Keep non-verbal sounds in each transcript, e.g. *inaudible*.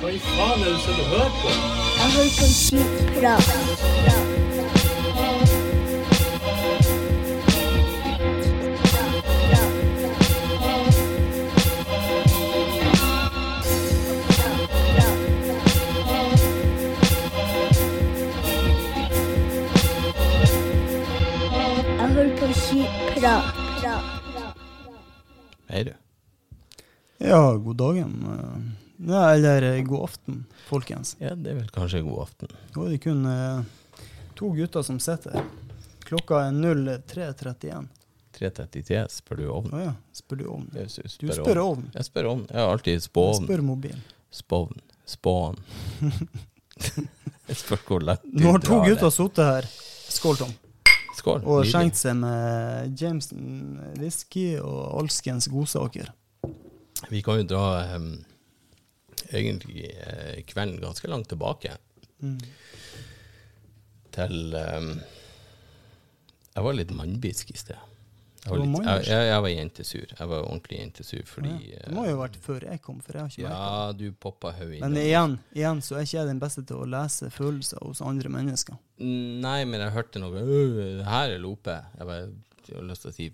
Hva i faen er det du sitter og hører på? Jeg hører på skitprat. Jeg hører på skitprat. Hei, du. Ja, god dagen. Ja, eller eh, god aften, folkens. Ja, det er vel kanskje god aften. Nå er det kun eh, to gutter som sitter. Klokka er 03.31. 333, spør du Å ja, spør du ovn? Jeg spør Du spør ovn. Jeg spør ovn. Jeg har alltid Jeg spåovn. spør mobil. Spåvn. Spåen. *laughs* jeg spør hvor lett du drar. Nå har to gutter sittet her, skål Tom, Skål. og skjenkt seg med Jameson whisky og alskens godsaker. Vi kan jo dra em, egentlig eh, kvelden ganske langt tilbake. Mm. Til um, Jeg var litt mannbisk i sted. Jeg var, litt, jeg, jeg, jeg var jentesur. Jeg var ordentlig jentesur fordi Ja, Det må jo ha vært før jeg kom, for jeg har ikke det. Ja, du poppa hodet Men igjen, igjen så er ikke jeg den beste til å lese følelser hos andre mennesker. Nei, men jeg hørte noe «Øh, Her er Lope. Jeg bare jeg har lyst til å si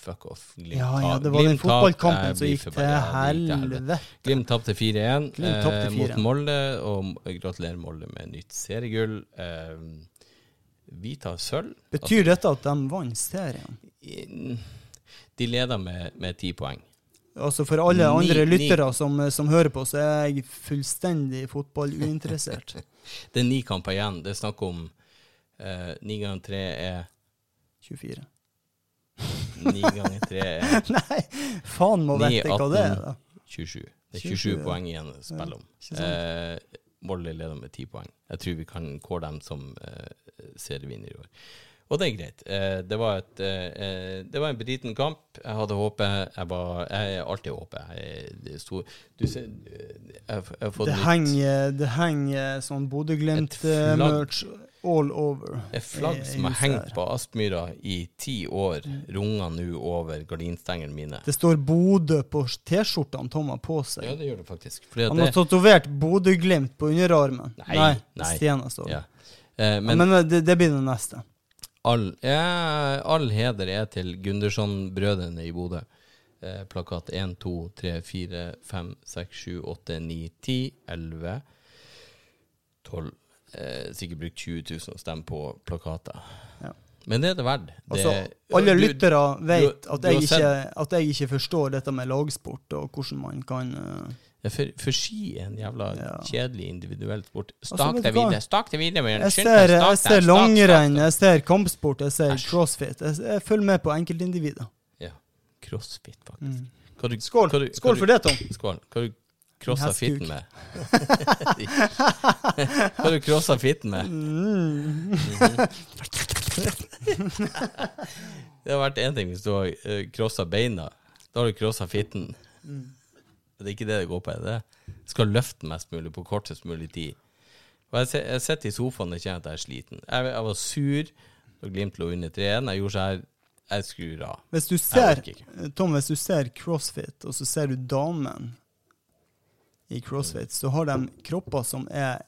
fuck off. Glimt Ja, ja, det var den Glimt fotballkampen som gikk til helvete. Glimt tapte 4-1 eh, mot 4-1. Molde, og gratulerer Molde med nytt seriegull. Eh, vi tar sølv. Betyr dette at de vant serien? Altså, de leder med, med ti poeng. Altså For alle andre ni. lyttere som, som hører på, så er jeg fullstendig fotballuinteressert. *laughs* Det er ni kamper igjen. Det er snakk om eh, ni ganger tre er 24. Ni ganger tre er *laughs* Nei, faen må vite hva det er, da. 27. Det er 27, 27 poeng igjen å spille om. Eh, Molde leder med 10 poeng. Jeg tror vi kan kåre dem som eh, serievinner i år. Og det er greit. Eh, det, var et, eh, det var en briten kamp. Jeg hadde håpet. Jeg, var, jeg alltid håpet. Jeg, det er du ser, eh, jeg, jeg har fått Det henger, det henger sånn Bodø-Glimt-merch all over. et flagg i- i som har hengt på Aspmyra i ti år, runger nå over gardinstengene mine. Det står Bodø på T-skjortene Tom har på seg. Ja, det gjør det faktisk. Fordi Han har det, tatovert Bodø-Glimt på underarmen. Nei, nei. Stena står ja. det. men, Ja, men Men, det, det blir det neste. All, ja, all heder er til Gunderson-brødrene i Bodø. Eh, plakat 1, 2, 3, 4, 5, 6, 7, 8, 9, 10, 11, 12. Eh, sikkert brukt 20 000 og stemme på plakater. Ja. Men det er det verdt. Altså, alle lyttere vet du- at, jeg ikke, at jeg ikke forstår dette med lagsport, og hvordan man kan uh, Ja, for, for ski er en jævla Ja. kjedelig individuell sport. Altså, Stak deg videre, stak deg videre. Jeg ser, jeg ser langrenn, jeg ser kampsport, jeg ser crossfit. Jeg, jeg følger med på enkeltindivider. Ja. Crossfit, faktisk. Mm. Du- Skål, du- Skål for det, Tom. Skål. Hva du crossa fitten med? Hva du crossa fitten med? Mm. Det har vært én ting hvis du har crossa beina. Da har du crossa fitten. Mm. Det er ikke det det går på. det? Skal løfte mest mulig på kortest mulig tid. Og jeg, jeg sitter i sofaen og kjenner at jeg er sliten. Jeg, jeg var sur da Glimt lå under 3-1. Jeg gjorde så her Jeg skrur av. Hvis du ser. Tom, hvis du ser crossfit, og så ser du damen i crossfit, så har de kropper som er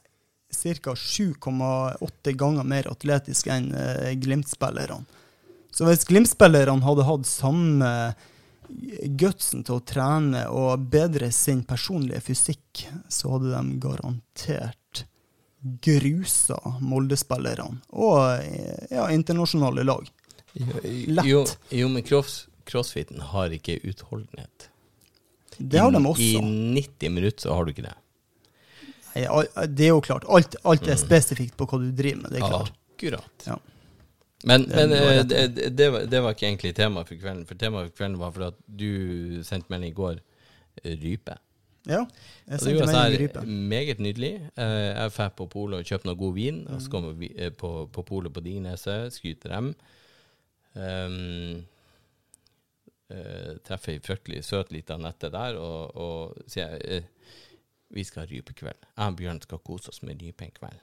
ca. 7,8 ganger mer atletiske enn eh, Glimt-spillerne. Så hvis Glimt-spillerne hadde hatt samme gutsen til å trene og bedre sin personlige fysikk, så hadde de garantert grusa Molde-spillerne og eh, ja, internasjonale lag. Lett. Jo, jo men cross, crossfiten har ikke utholdenhet. Det har de også. I 90 minutter så har du ikke det. Nei, det er jo klart. Alt, alt er spesifikt på hva du driver med. Det er klart. Akkurat. Ja. Men, men eh, det, det, var, det var ikke egentlig temaet for kvelden. For temaet for kvelden var for at du sendte melding i går rype. Ja, jeg sendte melding i så rype. meget nydelig. Eh, Jeg drar på polet og kjøper noe god vin. Og Mm. så kommer vi eh, på, på polet på Digneset, skryter dem. Um, eh, treffer ei fryktelig søt lita Nette der og, og sier eh, vi skal ha rypekveld. Jeg og Bjørn skal kose oss med rype en kveld.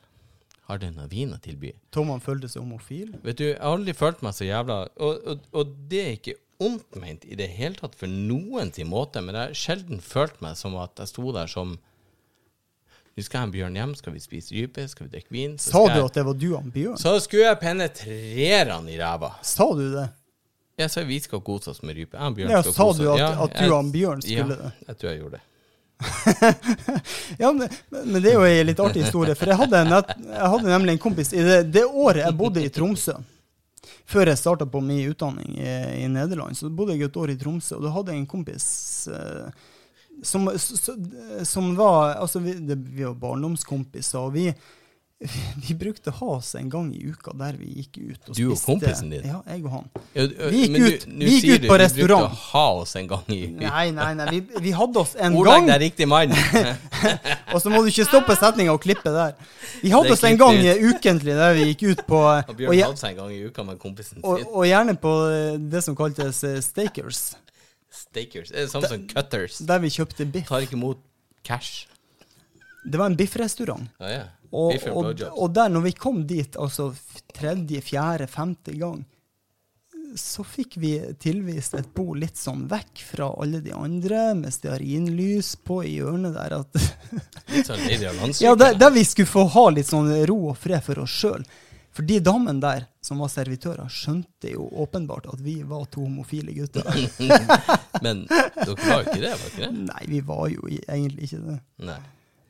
Har du noe vin å tilby? han følte seg homofil. Vet du, jeg har aldri følt meg så jævla Og, og, og det er ikke ondt ment i det hele tatt for noen sin måte, men jeg har sjelden følt meg som at jeg sto der som Nå skal jeg Bjørn hjem, skal vi spise rype, skal vi drikke vin. Så Sa du jeg- at det var du og Bjørn? Så skulle jeg penetrere han i ræva. Sa du det? Jeg sa vi skal kose oss med rype. Jeg og Bjørn Ja, skal sa kose du at, Ja, at du og Bjørn skulle det? ja, jeg tror jeg gjorde det. *laughs* Ja, men, men det er jo en litt artig historie. For jeg hadde, nett, jeg hadde nemlig en kompis i det, det året jeg bodde i Tromsø. Før jeg starta på min utdanning i, i Nederland, så bodde jeg et år i Tromsø. Og da hadde jeg en kompis eh, som, som var Altså, vi, det, vi var barndomskompiser, og vi, *laughs* vi brukte å ha oss en gang i uka der vi gikk ut og Du og kompisen din? Ja, jeg og han. Ja, Vi gikk ut- du, vi gikk ut du på vi restaurant. brukte å ha oss en gang i uka? Nei, nei, nei. Vi, vi hadde oss en Ordlegg gang. deg riktig, mann. *laughs* Og så må du ikke stoppe setninga og klippe der. Vi hadde oss en gang ut. eh, ukentlig der vi gikk ut på Og *laughs* og, Bjørn og, hadde seg en gang i uka med kompisen og, sin. og gjerne på eh, det som kaltes stakers. stakers, Stakers. Det er samme som cutters. der vi kjøpte biff. Tar ikke imot cash. Det var en biffrestaurant. Ja, ja. Og, og, og der, når vi kom dit, altså tredje, fjerde, femte gang, så fikk vi tilvist et bord litt sånn vekk fra alle de andre, med stearinlys på i hjørnet der. At *laughs* Litt sånn Lady av Ja, der, der vi skulle få ha litt sånn ro og fred for oss sjøl. For de damene der, som var servitører, skjønte jo åpenbart at vi var to homofile gutter. *laughs* Men dere var jo ikke det, var ikke det? Nei, vi var jo egentlig ikke det. Nei.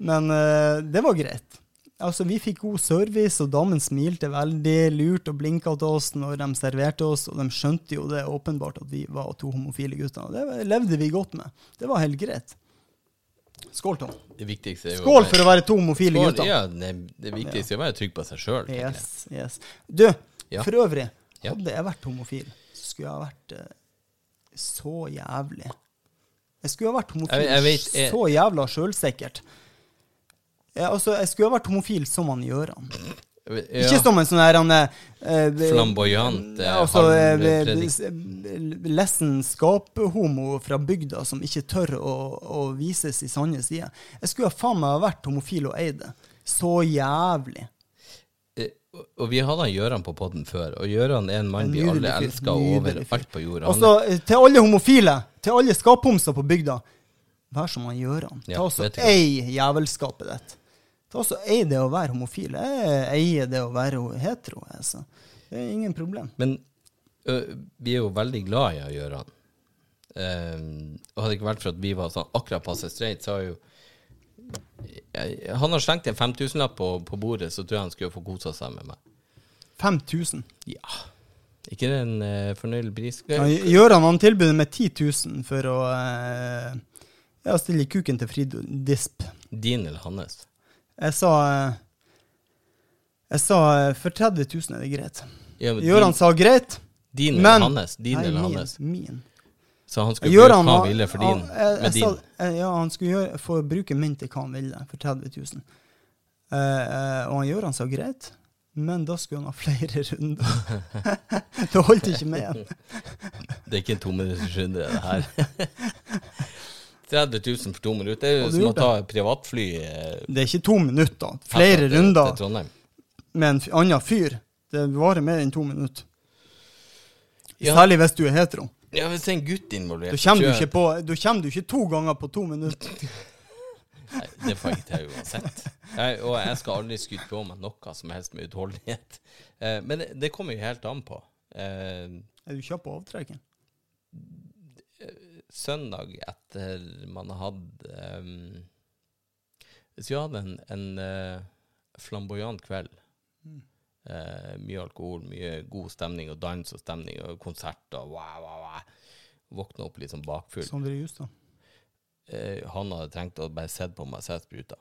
Men uh, det var greit. Altså, Vi fikk god service, og damen smilte veldig lurt og blinka til oss når de serverte oss, og de skjønte jo det åpenbart at vi var to homofile gutter. Og det levde vi godt med. Det var helt greit. Skål, Tom. Det viktigste er jo Skål for å være to homofile Skål, gutter. Ja, det, det viktigste er å være trygg på seg sjøl. Yes, yes. Du, Ja. for øvrig, hadde jeg vært homofil, så skulle jeg ha vært uh, så jævlig. Jeg skulle ha vært homofil Jeg- jeg vet, jeg- så jævla sjølsikkert. Jeg, altså, jeg skulle ha vært homofil som han Gjøran. Ikke Ja, som en sånn her han, eh, Flamboyant, eh, Altså, lessen skaphomo fra bygda som ikke tør å, å vises i sanne sider. Jeg skulle ha faen meg vært homofil og eid det. Så jævlig. Eh, og- vi hadde han Gøran på podden før, og Gjøran er en mann vi alle elsker over alt på jorda. Altså, eh, til alle homofile, til alle skaphomser på bygda, vær som han Gjøran. Ja, Ta også ei jævelskapet ditt. Ta også ei det å være homofil. Jeg eier det å være hetero. Altså. Det er ingen problem. Men ø, vi er jo veldig glad i å gjøre han. Um, og hadde det ikke vært for at vi var sånn akkurat passe streit, så har jo Han har slengt en 5000-lapp på, på bordet, så tror jeg han skulle få kosa seg med meg. 5000. Ja. ikke det en uh, fornøyelig pris? Ja, gjør han tilbyr tilbudet 10 000 for å uh, ja, stille kuken til Frido Disp. Din eller hans? Jeg sa eh, Jeg sa eh, for 30 000 er det greit. Ja, sa greit, din, eller men hans? Din Nei, eller min, hans? min. Så han skulle Gjøran, bruke hva han ville for din, han- jeg- med jeg din? eh, ja, han skulle gjøre, få bruke min til hva han ville, for 30 000. Uh, uh, og han Gjøran sa greit, men da skulle han ha flere *laughs* runder. det holdt ikke med. *laughs* Det er ikke en tominuttersrunde, det her. *laughs* 30 000 for to minutter. Det er jo som å ta privatfly eh, Det er ikke to minutter. Flere til- runder til med en annen fyr. Det varer mer enn to minutter. Ja. Særlig hvis du er hetero. Ja, hvis det er en gutt involvert Da kommer, du ikke på, da kommer du ikke to ganger på to minutter. *laughs* Nei, det får jeg ikke til uansett. Jeg, og jeg skal aldri skryte på meg noe som helst med utholdenhet. Eh, men det, det kommer jo helt an på. Eh, Er du kjapp på avtrekken? Søndag etter man har hatt um, Hvis vi hadde en, en uh, flamboyant kveld, eh, mye alkohol, mye god stemning og dans og stemning og konsert og wow, wow, wow. Våkna opp litt sånn bakfull. Sondre Justad. Uh, han hadde trengt å bare sett på meg se spruta.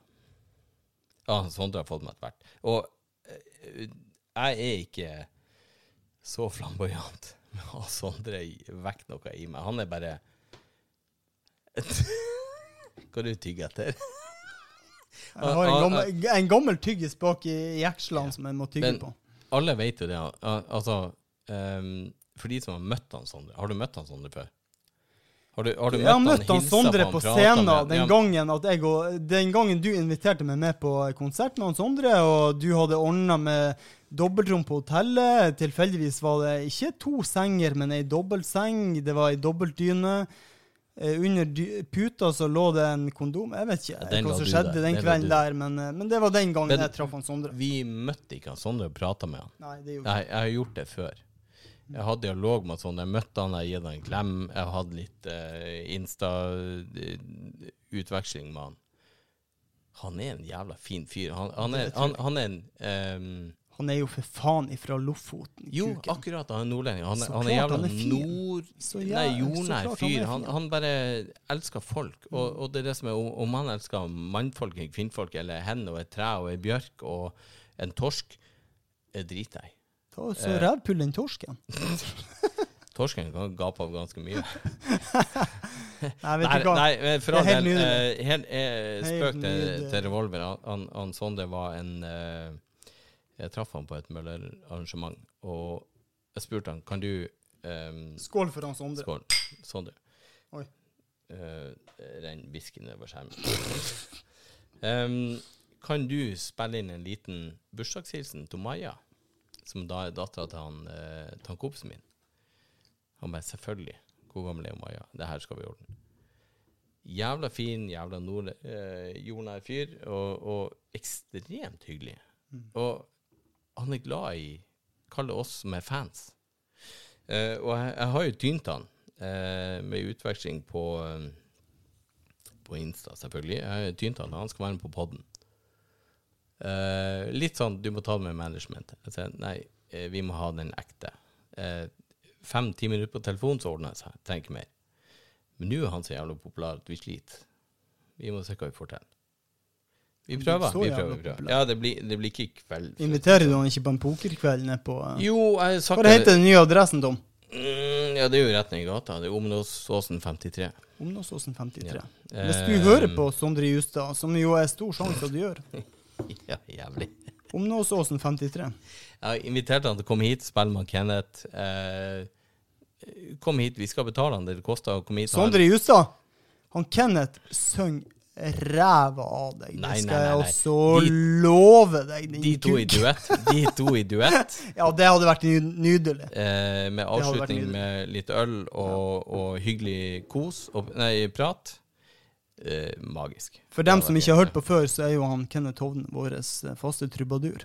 Ja, Sondre har fått meg etter hvert. Og eh, jeg er ikke så flamboyant ha Sondre vekk noe i meg. Han er bare *laughs* Hva du tygger etter? Jeg har en gammel, en gammel tyggis bak i jekslene som jeg må tygge Men- på. Alle vet jo det. Altså, um, for de som har møtt han Sondre Har du møtt han Sondre før? Har du, har du Jeg har møtt møtt han Sondre han, på scenen den Ja, gangen og, Den gangen du inviterte meg med på konsert med han Sondre, og du hadde ordna med dobbeltrom på hotellet. Tilfeldigvis var det ikke to senger, men ei dobbeltseng. Det var ei dobbeltdyne. Eh, Under puta så lå det en kondom. Jeg vet ikke den hva som skjedde der. den Den kvelden der, men, eh, men det var den gangen Men- jeg traff han Sondre. Vi møtte ikke han Sondre og prata med han. Nei, det gjorde Nei, jeg har gjort det før. Jeg hadde dialog med Sondre. Jeg møtte han, jeg gitt han en klem. Jeg hadde litt uh, Insta-utveksling med han. Han er en jævla fin fyr. Han, han, er, han, han er en ehm, Han er jo for faen ifra Lofoten. Jo, kuken. akkurat. Han er nordlending. Han, han er jævla han er nord... Så Nei, jæ- så jordnær fyr. Han, han bare elsker folk. Og, og det er det som er, om- han elsker mannfolk, kvinnfolk, eller hen og et tre og ei bjørk og en torsk, det driter jeg i. Så Eh. rævpull den torsken. *laughs* *laughs* Torsken kan gape av ganske mye. *laughs* Nei, vet Nei, du hva. nei, for Det er all del, eh, eh, spøk til, til revolver. Han, han, Sonde var en eh, Jeg traff han på et møllerarrangement, og jeg spurte han kan du um, Skål for han Sondre. Skål. Sondre. Oi. Uh, Renn whiskyen over skjermen. um, *laughs* kan du spille inn en liten bursdagshilsen til Maja, som da er dattera til han, uh, til han kompisen min? Han bare selvfølgelig. Hvor gammel er Maja? Det her skal vi ordne. Jævla fin, jævla nord, eh, jordnær fyr, og, og ekstremt hyggelig. Og han er glad i Kalle oss som er fans. Eh, og jeg, jeg har jo tynt han eh, med utveksling på eh, På Insta, selvfølgelig. Jeg har tynt han, han skal være med på podden. Eh, litt sånn du må ta det med management. Jeg sier nei, eh, vi må ha den ekte. Eh, Fem-ti minutter på telefon, så ordner det seg. Trenger ikke mer. Men nå er han så jævlig populær at vi sliter. Vi må se hva vi får til. Vi prøver. vi prøver, vi prøver. Ja, det blir, det blir ikke i kveld. Inviterer du han ikke på en pokerkveld ned på Jo, jeg har sagt Hva heter den nye adressen, Tom? Mm, ja, det er jo rett ned i gata. Det er Omnåsåsen 53. Omnåsåsen 53. Ja. Hvis du Eh, hører på Sondre Justad, som jo er stor sjanse at du gjør *laughs* Ja, jævlig. Omnåsåsen 53. Jeg har invitert han til å komme hit, spille med Kenneth. Eh, kom hit, vi skal betale han det det koster å komme hit. Sondre Justad, han Kenneth synger ræva av deg. Det Nei, nei, skal nei, jeg også De- love deg, De to i duett. De to i duett. *laughs* Ja, det hadde vært nydelig. Eh, med avslutning med litt øl og, og hyggelig kos og Nei, prat. Eh, magisk. For dem som ikke har hørt på før, så er jo han Kenneth Hovden vår faste trubadur.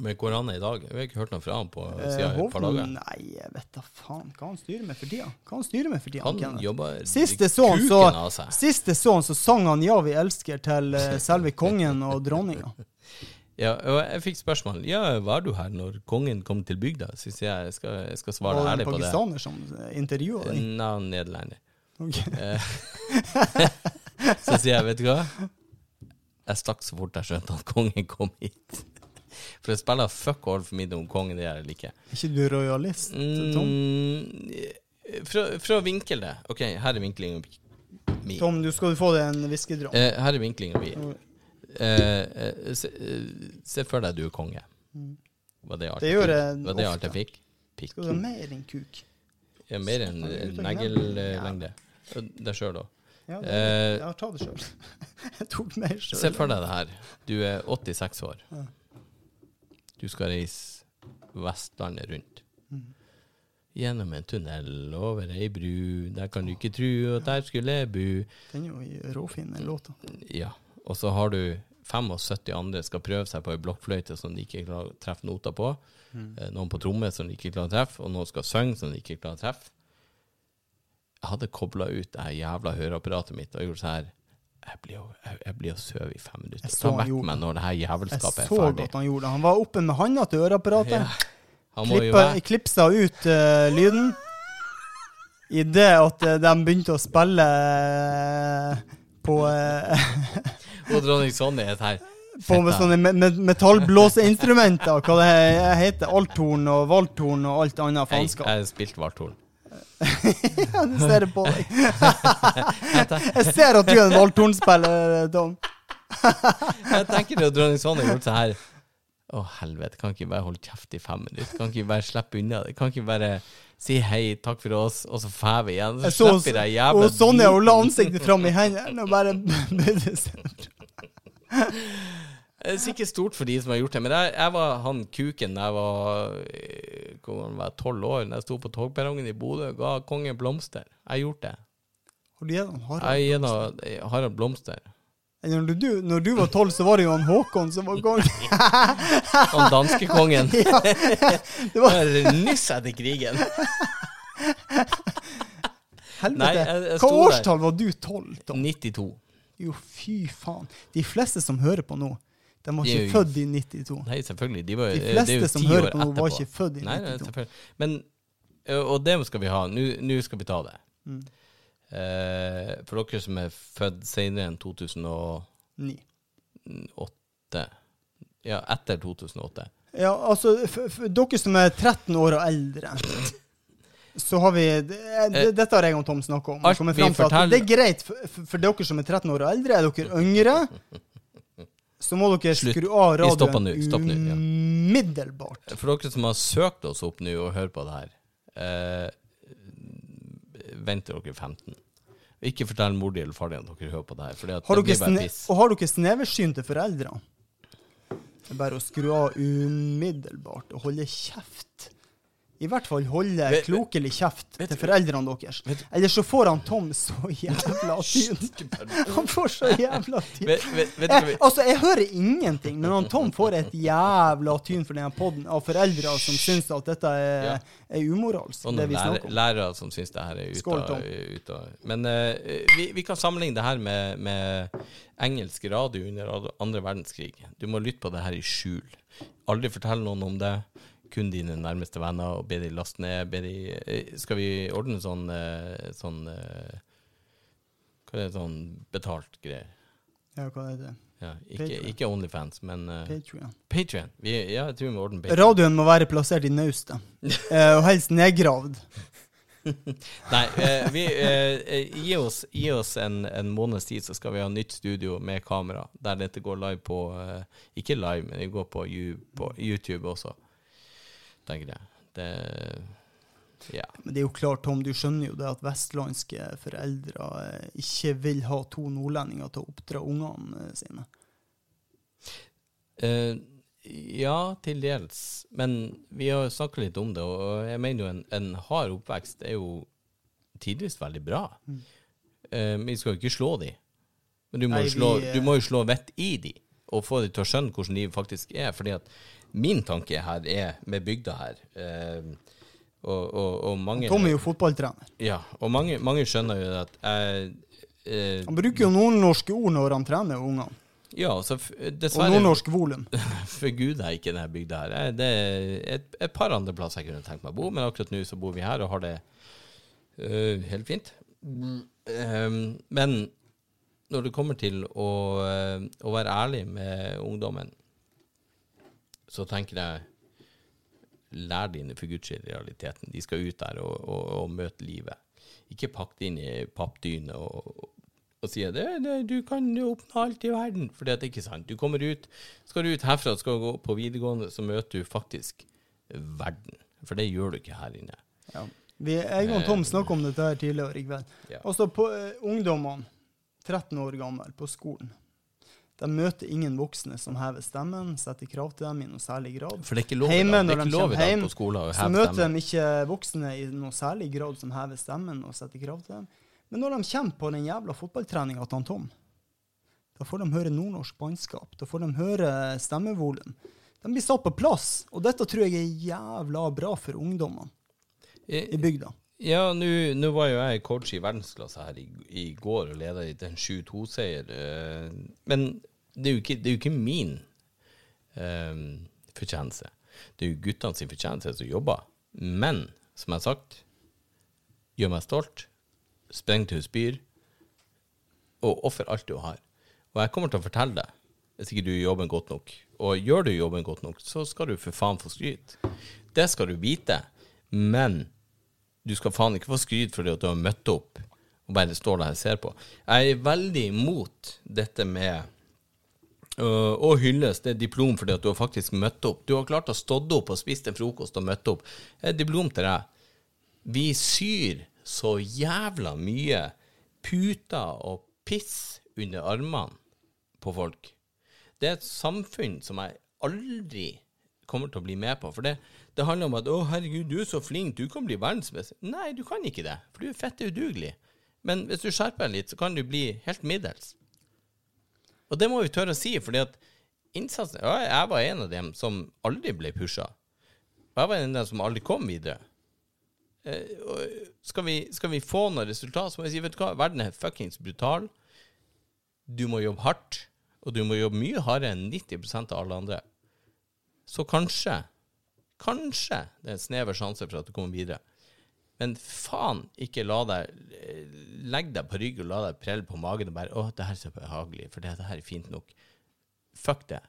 Men hvor han er i dag? Jeg har ikke hørt noe fra han på Eh, siden et par dager. Nei, jeg vet da faen hva han styrer med for tida. Hva han styrer med for tida, Han jobber siste jeg så kuken av seg. sist jeg så han, så sang han 'Ja, vi elsker' til eh, *laughs* selve kongen og dronninga. Ja, og jeg fikk spørsmål Ja, var du her når kongen kom til bygda? Syns jeg jeg skal, jeg skal svare Var det ærlig en pakistaner som intervjua deg? Nei, nederlender. Ok. Eh, *laughs* så sier jeg, vet du hva? Jeg stakk så fort jeg skjønte at kongen kom hit. For jeg spiller fuck all for middag om kongen det gjør jeg eller ikke. Er ikke du rojalist, Tom? Mm, fra, fra å vinkle det OK, her er vinklinga mi. Tom, du skal få deg en whiskydrag. Eh, her er vinklinga mi. Eh, eh, se, eh, se for deg du er konge. Var det alt Det jeg gjør jeg det alt jeg fikk? Pikk. Skal du ha mer enn kuk? Ja, mer enn Han er ute. Deg sjøl, da. Ja, det, Eh, ja ta det sjøl. *laughs* Jeg tok mer sjøl. Se for deg det her. Du er 86 år. Ja. Du skal reise Vestlandet rundt. Mm. Gjennom en tunnel, over ei bru. Der kan du ikke tru at der skulle jeg bu. Den er jo råfin, den låta. Ja. Og så har du 75 andre skal prøve seg på ei blokkfløyte som de ikke klarer å treffe noter på. Mm. Eh, Noen på tromme som de ikke klarer å treffe, og noen skal synge som de ikke klarer å treffe. Jeg hadde kobla ut det her jævla høreapparatet mitt og gjort sånn her Jeg blir jo jeg, jeg blir søv i fem minutter. Ta vekk meg når det her jævelskapet er ferdig. Jeg så godt han gjorde det. Han var oppe med handa til øreapparatet. Ja. Klippa, klipsa ut uh, lyden. I det at eh, de begynte å spille eh, på, *laughs* Og dronning Sonja er her. på med sånne me me metallblåseinstrumenter. Hva det he- heter. Althorn og valthorn og alt annet faenskap. jeg spilte valthorn. *laughs* Ja, du ser det på deg. *laughs* Jeg ser at du er en valthornspiller, Tom. *laughs* Jeg tenker at dronning Sonja har gjort sånn her. Å, helvete, kan ikke bare holde kjeft i fem minutter? Kan ikke bare slippe unna det? Kan ikke bare si hei, takk for oss, og så drar vi igjen? Så så, slipper jeg jævla og Sonja hun la ansiktet fram i hendene og bare. Det er sikkert stort for de som har gjort det, men jeg, jeg var han kuken da jeg var eh, tolv år, da jeg sto på togperrongen i Bodø og ga kongen blomster. Jeg gjort det. Har du gitt han Harald? Jeg gir Harald Blomster. Når du, når du var tolv, så var det jo han Håkon som var kongen. *laughs* Han danskekongen. *laughs* ja, *laughs* det var Nyss etter krigen. helvete. Nei, jeg- jeg Hva årstall der. var du tolv, Tom? 92. Jo, fy faen. De fleste som hører på nå, de var ikke født i 92. Nei, selvfølgelig. De, var, De fleste som hører på nå, var ikke født i 92. nei. Men, og det skal vi ha. Nå skal vi ta det. Mm. Eh, for dere som er født senere enn 2008 Ja, etter 2008. Ja, altså, dere som er 13 år og eldre, *laughs* så har vi det, det, Dette har jeg og Tom snakka om. Eh, Alt vi forteller- Det er greit for, for dere som er 13 år og eldre. Er dere yngre, *laughs* så må dere Slutt. skru av radioen nu. Nu, ja. umiddelbart. For dere som har søkt oss opp nå og hører på det her, eh, venter dere er 15. Ikke fortell mor di eller far din at dere hører på det her, det Har blir dere og har dere sneversynte foreldre? Det er bare å skru av umiddelbart og holde kjeft. I hvert fall holde Vet- klokelig kjeft vet til foreldrene deres. Eller Ellers så får han Tom så jævla *laughs* tyn. Han får så jævla tyn. Jeg, altså, jeg hører ingenting, men han Tom får et jævla tyn for denne podden av foreldre som syns at dette er, Ja. er umoralsk, Og det noen vi lærer, om. lærere som syns det her er ute av- Men uh, vi, vi kan sammenligne det her med, med engelsk radio under andre verdenskrig. Du må lytte på det her i skjul. Aldri fortelle noen om det. Kun dine nærmeste venner, og be de laste ned. Be de, eh, skal vi ordne sånn, eh, sånn eh, Hva er det sånn betalt greier? Ja, hva er det? Ja, ikke, ikke Onlyfans, men uh, Patreon. Patrion. Ja, jeg tror vi må ordne Patreon. Radioen må være plassert i naustet, *laughs* uh, og helst nedgravd. *laughs* Nei, uh, vi, gi oss, gi oss en, en måneds tid, så skal vi ha nytt studio med kamera. Der dette går live på Ikke live, men det går på, You- på YouTube også. Tenker jeg. Det Ja. Men det er jo klart, Tom, du skjønner jo det at vestlandske foreldre eh, ikke vil ha to nordlendinger til å oppdra ungene eh, sine. Uh, ja, til dels. Men vi har snakka litt om det, og jeg mener jo en, en hard oppvekst er jo tidvis veldig bra. Mm. Uh, vi skal jo ikke slå de. Men du må, Nei, jo slå, vi, uh... du må jo slå vett i de, og få de til å skjønne hvordan livet faktisk er. fordi at min tanke her er med bygda her eh, og, og, og mange Tom er jo fotballtrener. Ja, og mange, mange skjønner jo at jeg eh, Han bruker jo nordnorske ord når han trener ungene. Ja, så dessverre Og nordnorsk volum. *laughs* forguder jeg ikke denne bygda her. Jeg- Det er et, et par andre plasser jeg kunne tenkt meg å bo, men akkurat nå så bor vi her og har det uh, helt fint. Um, men når det kommer til å, øh, å være ærlig med ungdommen, så tenker jeg Lær dine for guds skyld realiteten. De skal ut der og, og, og møte livet. Ikke pakk det inn i pappdyne og, og, si at du kan oppnå alt i verden. For det er ikke sant. Du kommer ut, skal du ut herfra skal gå på videregående, så møter du faktisk verden. For det gjør du ikke her inne. Ja. Vi, jeg og Tom snakka om dette her tidligere i kveld. Ja. Altså, på uh, ungdommene, 13 år gammel, på skolen, de møter ingen voksne som hever stemmen, setter krav til dem i noe særlig grad. For det er ikke lov, dag. det er ikke lov i dag på skolen å heve stemmen. Så møter de ikke voksne i noe særlig grad som hever stemmen og setter krav til dem. Men når de kommer på den jævla fotballtreninga til han Tom, da får de høre nordnorsk bannskap. Da får de høre stemmevolum. De blir satt på plass, og dette tror jeg er jævla bra for ungdommene i bygda. Ja, nå nå var jo jeg coach i verdensklasse her i, i går og leda i en 7-2-seier. eh, men det er jo ikke, det er jo ikke min um, fortjeneste. Det er jo guttene sin fortjeneste som jobber. Men, som jeg har sagt, gjør meg stolt. Spreng til spyr. Og offer alt du har. Og jeg kommer til å fortelle deg, hvis ikke du gjør jobben godt nok, og gjør du jobben godt nok, så skal du for faen få skryt. Det skal du vite. Men du skal faen ikke få skryt fordi at du har møtt opp og bare står der og ser på. Jeg er veldig imot dette med øh, å hylles. Det er diplom fordi at du har faktisk møtt opp. Du har klart å stå opp og spist en frokost og møtt opp. Er diplom til deg. Vi syr så jævla mye puter og piss under armene på folk. Det er et samfunn som jeg aldri kommer til å bli med på. For det, det handler om at 'Å, herregud, du er så flink, du kan bli verdensmester'. Nei, du kan ikke det, for du er fette udugelig. Men hvis du skjerper deg litt, så kan du bli helt middels. Og det må vi tørre å si, fordi at innsatsen ja, Jeg var en av dem som aldri ble pusha. Jeg var en av dem som aldri kom videre. Eh, skal, vi, skal vi få noe resultat, så må vi si vet du hva, verden er fuckings brutal. Du må jobbe hardt, og du må jobbe mye hardere enn 90% av alle andre. Så kanskje, kanskje det er en snever sjanse for at du kommer videre. Men faen, ikke la deg eh, Legg deg på ryggen og la deg prelle på magen og bare 'Å, det her er så behagelig, for det, her er fint nok'. Fuck det.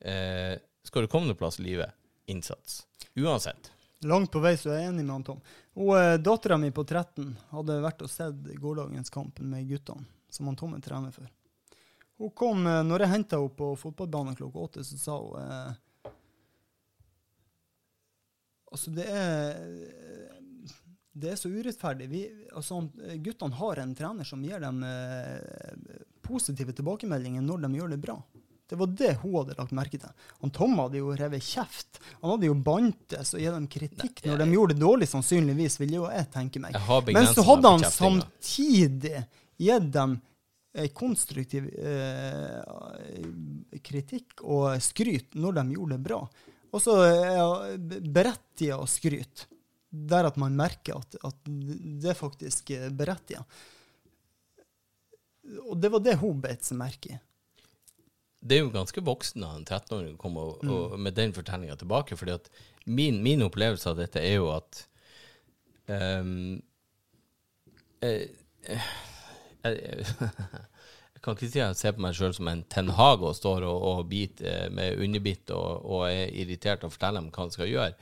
Eh, skal du komme noen plass i livet, innsats. Uansett. Langt på vei så er jeg enig med han Tom. Og eh, Dattera mi på 13 hadde vært og sett gårsdagens kamp med guttene, som han Tom er trener for. Hun kom, eh, når jeg henta henne på fotballbanen klokka åtte, så sa hun eh, Altså, det er det er så urettferdig. Vi, altså, guttene har en trener som gir dem eh, positive tilbakemeldinger når de gjør det bra. Det var det hun hadde lagt merke til. Han Tom hadde jo revet kjeft. Han hadde jo bantes og gitt dem kritikk når de gjorde det dårlig, sannsynligvis, ville jo jeg tenke meg. Jeg Men så hadde han samtidig gitt dem eh, konstruktiv eh, kritikk og skryt når de gjorde det bra. Og så eh, berettiga skryt, der at man merker at, at det faktisk berettiger. Og det var det hun beit seg merke i. det er jo ganske voksen av en 13-åring å komme og, med den fortellinga tilbake. fordi at min, min opplevelse av dette er jo at um, jeg, jeg, jeg kan ikke si at jeg ser på meg sjøl som en Ten Hag og står og, og biter eh, med underbitt og, og er irritert og forteller dem hva de skal gjøre.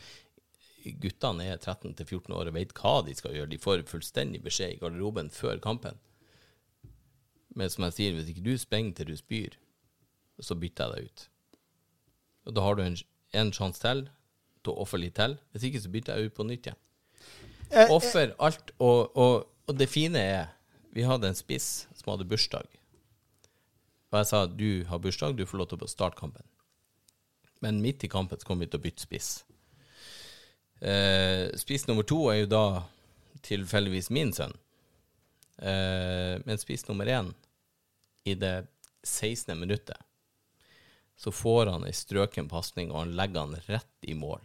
Guttene er 13-14 år og vet hva de skal gjøre. De får fullstendig beskjed i garderoben før kampen. Men som jeg sier, hvis ikke du springer til du spyr, så bytter jeg deg ut. Og da har du en, en sjanse til til å ofre litt til. Hvis ikke, så bytter jeg ut på nytt igjen. Eh, Offer alt. Og, og, og det fine er Vi hadde en spiss som hadde bursdag. Og jeg sa du har bursdag, du får lov til å starte kampen. Men midt i kampen så kom vi til å bytte spiss. Eh, spis nummer to er jo da tilfeldigvis min sønn. Eh, men spis nummer én, i det 16. minuttet, så får han ei strøken pasning, og han legger han rett i mål.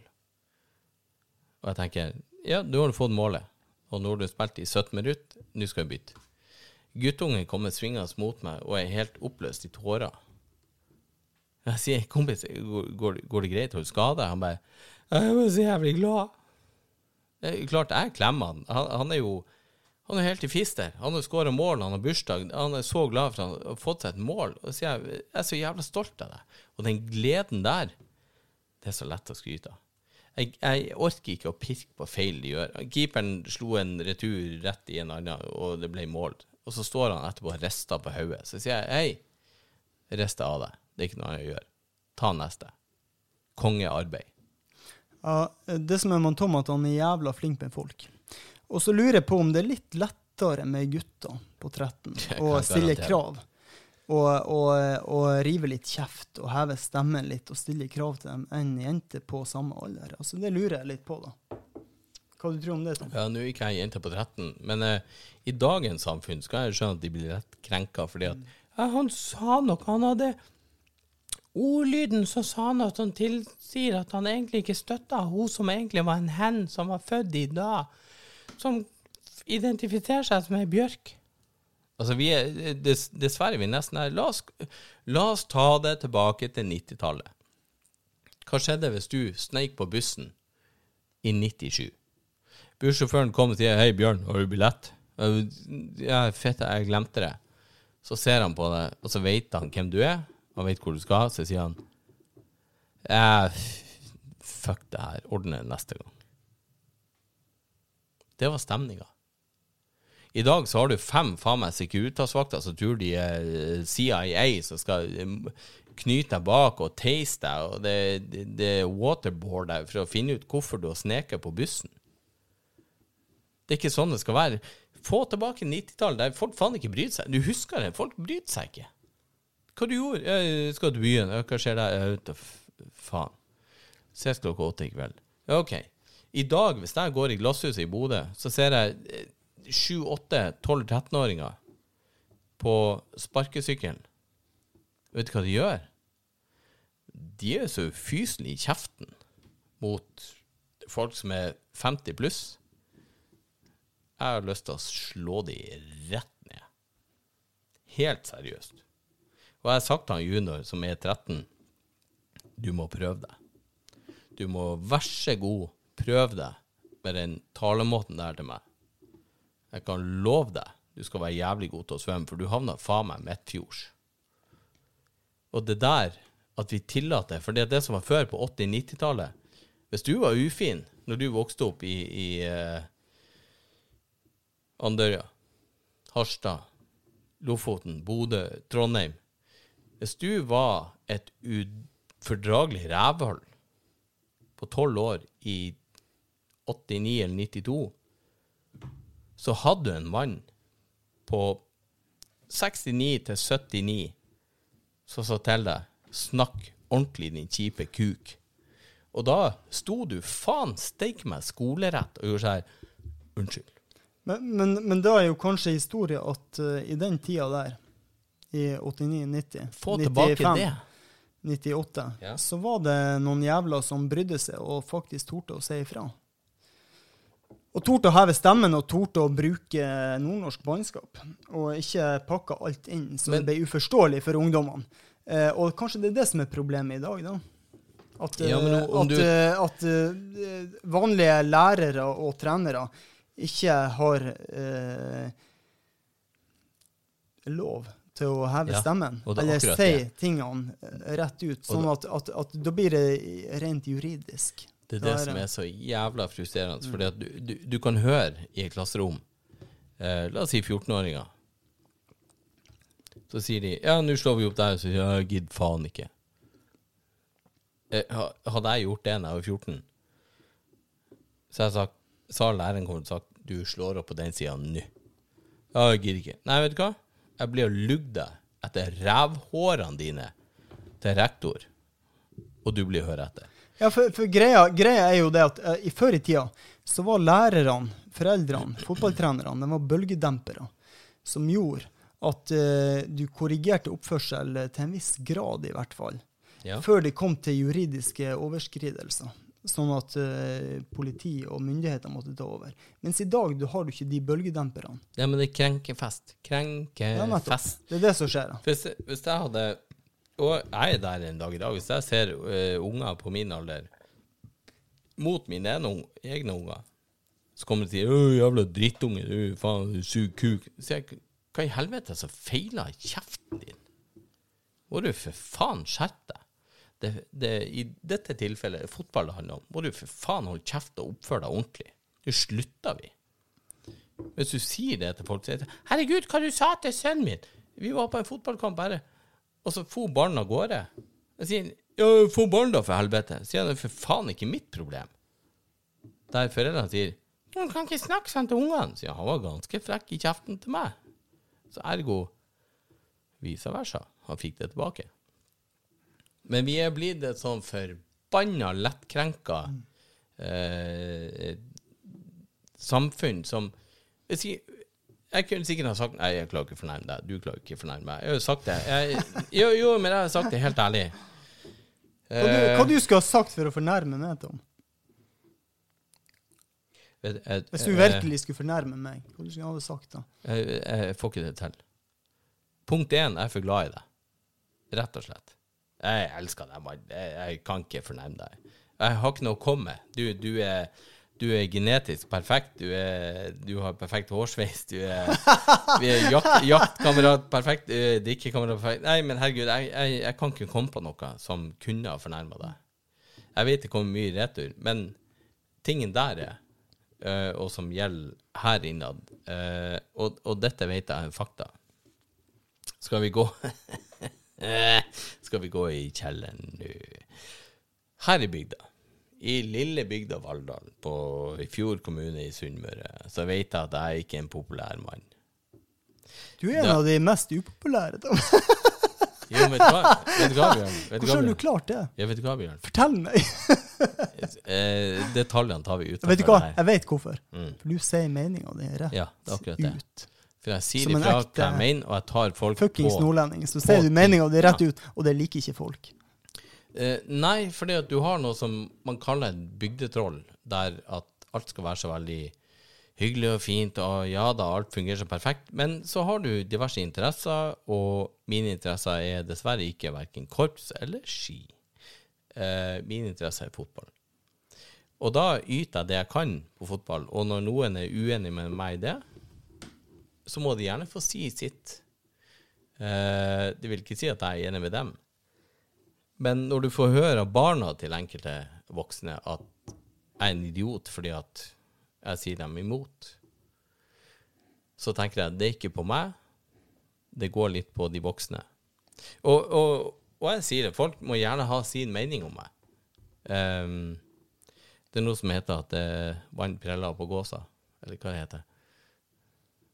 Og jeg tenker, ja, nå har du fått målet, og nå har du spilt i 17 minutter, nå skal vi bytte. Guttungen kommer svingende mot meg og er helt oppløst i tårer. Jeg sier, kompis, går, går, går det greit? Har du skade? Han bare, jeg var så jævlig glad. Klart, jeg klemmer han. Han, han er jo han er helt i fister. Han har skåra mål, han har bursdag. Han er så glad for at han har fått seg et mål. Og så jeg, jeg er så jævla stolt av deg. Og den gleden der, det er så lett å skryte av. Jeg, jeg orker ikke å pirke på feil de gjør. Keeperen slo en retur rett i en annen, og det ble mål. Og så står han etterpå og rister på hodet. Så sier jeg hei, rister av deg. Det er ikke noe annet å gjøre. Ta neste. Kongearbeid. Ja, det som er med Tom, at han er jævla flink med folk. Og så lurer jeg på om det er litt lettere med gutter på 13 å stille krav. Og, og, og rive litt kjeft og heve stemmen litt og stille krav til dem enn jenter på samme alder. Altså, det lurer jeg litt på, da. Hva du tror om det, Tom? Ja, nå er ikke jeg jente på 13, men uh, i dagens samfunn skal jeg skjønne at de blir lett krenka fordi at ja, Han sa nok han hadde Ordlyden så sa han at han tilsier at han egentlig ikke støtta hun som egentlig var en hen som var født i dag, som identifiserer seg som ei bjørk. Altså, vi er, dess, dessverre er vi nesten her. La oss, la oss ta det tilbake til 90-tallet. Hva skjedde hvis du sneik på bussen i 97? Bussjåføren kom og sier 'Hei, Bjørn, har du billett?' Ja, fett, jeg glemte det. Så ser han på deg, og så vet han hvem du er, han vet hvor du skal, så sier han eh, Fuck det her, ordne det neste gang. Det var stemninga. I dag så har du fem faen meg Securitas-vakter som tror de er eh, CIA som skal eh, knyte deg bak og teise deg, og det, det, det er waterboard deg for å finne ut hvorfor du har sneket på bussen. Det er ikke sånn det skal være. Få tilbake 90-tallet, der folk faen ikke brydde seg. Du husker det, folk brydde seg ikke. Hva du gjorde? Jeg skal til byen. Hva skjer der? Jeg vet da faen. Ses klokka åtte i kveld. OK. I dag, hvis jeg går i Glasshuset i Bodø, så ser jeg eh, 7, 8, 12, 13-åringer på sparkesykkelen. Vet du hva de gjør? De er så ufyselige i kjeften mot folk som er 50 pluss. Jeg har lyst til å slå de rett ned. Helt seriøst. Og jeg har sagt til han junior, som er 13, du må prøve deg. Du må vær så god prøve deg med den talemåten der til meg. Jeg kan love deg, du skal være jævlig god til å svømme, for du havner faen meg midtfjords. Og det der, at vi tillater For det er det som var før, på 80-90-tallet. Hvis du var ufin når du vokste opp i, i eh, Andørja, Harstad, Lofoten, Bodø, Trondheim Hvis du var et ufordragelig rævhull på tolv år i 89 eller 92, så hadde du en mann på 69 til 79 som sa til deg 'snakk ordentlig, din kjipe kuk'. Og da sto du faen steike meg skolerett og gjorde sånn 'Unnskyld'. Men, men, men da er jo kanskje historie at uh, i den tida der, i 89-90 Få tilbake det. 98, Ja. så var det noen jævler som brydde seg og faktisk torde å si ifra. Og torde å heve stemmen og torde å bruke nordnorsk bannskap. Og ikke pakke alt inn så Men- det ble uforståelig for ungdommene. Eh, og kanskje det er det som er problemet i dag, da. At, Ja, men eh, at, du- eh, at eh, vanlige lærere og trenere ikke har eh, lov til å heve Ja, stemmen, og er eller akkurat si ja. tingene eh, rett ut. Sånn at, at, at da blir det rent juridisk. Det er det, det som er så jævla frustrerende. Fordi at du, du, du kan høre i et klasserom, eh, la oss si 14-åringer, så sier de ja, nå slår vi opp der, så sier de jeg gidder faen ikke. Eh, hadde jeg gjort det da jeg var 14, så jeg sagt, sa læreren kommet og sagt du slår opp på den sida nå. Ja, jeg gidder ikke. Nei, vet du hva? Jeg blir og lugge deg etter rævhårene dine til rektor, og du blir å høre etter. Ja, for, for greia, greia er jo det at uh, i før i tida så var lærerne, foreldrene, fotballtrenerne, de var bølgedempere som gjorde at uh, du korrigerte oppførsel til en viss grad, i hvert fall. Ja. Før det kom til juridiske overskridelser. Sånn at uh, politi og myndigheter måtte ta over. Mens i dag du har du ikke de bølgedemperne. Ja, men det er krenkefest. Ja, Det er det som skjer. Hvis, hvis jeg hadde Og jeg er der en dag i dag. Hvis jeg ser uh, unger på min alder mot mine egne unger, så kommer de og sier 'Å, jævla drittunge, du faen, du suger kuk'. Så jeg, hva i helvete som feiler kjeften din? Må du for faen skjerpe deg? Det, det, I dette tilfellet, fotball det handler om, må du for faen holde kjeft og oppføre deg ordentlig. Nå slutter vi. Hvis du sier det til folk, sier 'Herregud, hva du sa til sønnen min?' Vi var på en fotballkamp bare, og så for barna av gårde. Jeg sier 'Ja, få barn, da, for helvete'. Sier han, det er for faen ikke mitt problem. Der foreldrene sier 'Du kan ikke snakke sånn til ungene', sier. Han var ganske frekk i kjeften til meg. Så ergo vice versa. Han fikk det tilbake. Men vi er blitt et sånn forbanna lettkrenka eh, samfunn som jeg, jeg kunne sikkert ha sagt Nei, jeg klarer ikke å fornærme deg. Du klarer ikke å fornærme meg. Jeg har jo sagt det. Jeg, jo, jo, men jeg har sagt det helt ærlig. Hva du, Eh, hva du skulle ha sagt for å fornærme meg, Tom? vet- jeg- Hvis du eh, virkelig skulle fornærme meg, hva du skulle ha sagt da? Jeg, jeg får ikke det til. Punkt én, jeg er for glad i deg. Rett og slett. Jeg elsker deg, mann. Jeg, kan ikke fornærme deg. Jeg har ikke noe å komme med. Du, du, du er genetisk perfekt. Du, er, du har perfekt hårsveis. Du er, er jakt, jaktkamerat perfekt. Er drikkekamerat perfekt. Nei, men herregud, jeg, jeg, jeg kan ikke komme på noe som kunne ha fornærma deg. Jeg vet det kommer mye retur, men tingen der er, eh, og som gjelder her innad, eh, og, og dette vet jeg er fakta. Skal vi gå *laughs* Skal vi gå i kjelleren nå? Her i bygda, i lille bygda Valldal, på i Fjord kommune i Sunnmøre, så vet jeg at jeg ikke er en populær mann. Du er en Da- av de mest upopulære. Da. Jo, vet du hva, vet du hva *laughs* Bjørn? Hvordan har du klart det? Ja, vet du hva, Bjørn? Fortell meg. *laughs* Eh, detaljene tar vi ut. Vet du hva? Jeg vet hvorfor. Mm. For du sier meninga di rett Ja, det er akkurat det. ut. For jeg sier ifra hva jeg mener, og jeg tar folk Fuckings på nordlending. Så sier du meninga di rett ut, og det liker ikke folk. Eh, nei, fordi at du har noe som man kaller et bygdetroll, der at alt skal være så veldig hyggelig og fint, og ja da, alt fungerer så perfekt. Men så har du diverse interesser, og mine interesser er dessverre ikke verken korps eller ski. Eh, mine interesser er fotball. Og da yter jeg det jeg kan på fotball, og når noen er uenig med meg i det, så må de gjerne få si sitt. Eh, det vil ikke si at jeg er enig med dem. Men når du får høre av barna til enkelte voksne at jeg er en idiot fordi at jeg sier dem imot, så tenker jeg at det er ikke på meg, det går litt på de voksne. Og, og, og jeg sier det, folk må gjerne ha sin mening om meg. Um, det er noe som heter at det vann preller på gåsa, eller hva det heter.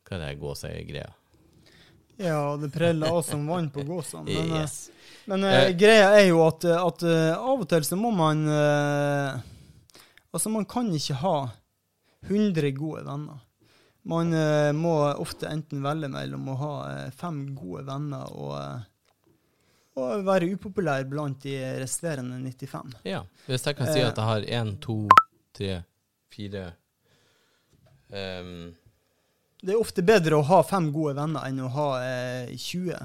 Hva er det gåsa-greia? Ja, det preller av som vann på gåsene. *laughs* Men, eh, Yes. men Eh. greia er jo at, at uh, av og til så må man uh, Altså, man kan ikke ha 100 gode venner. Man må ofte enten velge mellom å ha fem gode venner og, og være upopulær blant de resterende 95. Ja, hvis jeg kan si at jeg har én, to, tre, fire ehm, Det er ofte bedre å ha fem gode venner enn å ha eh, 20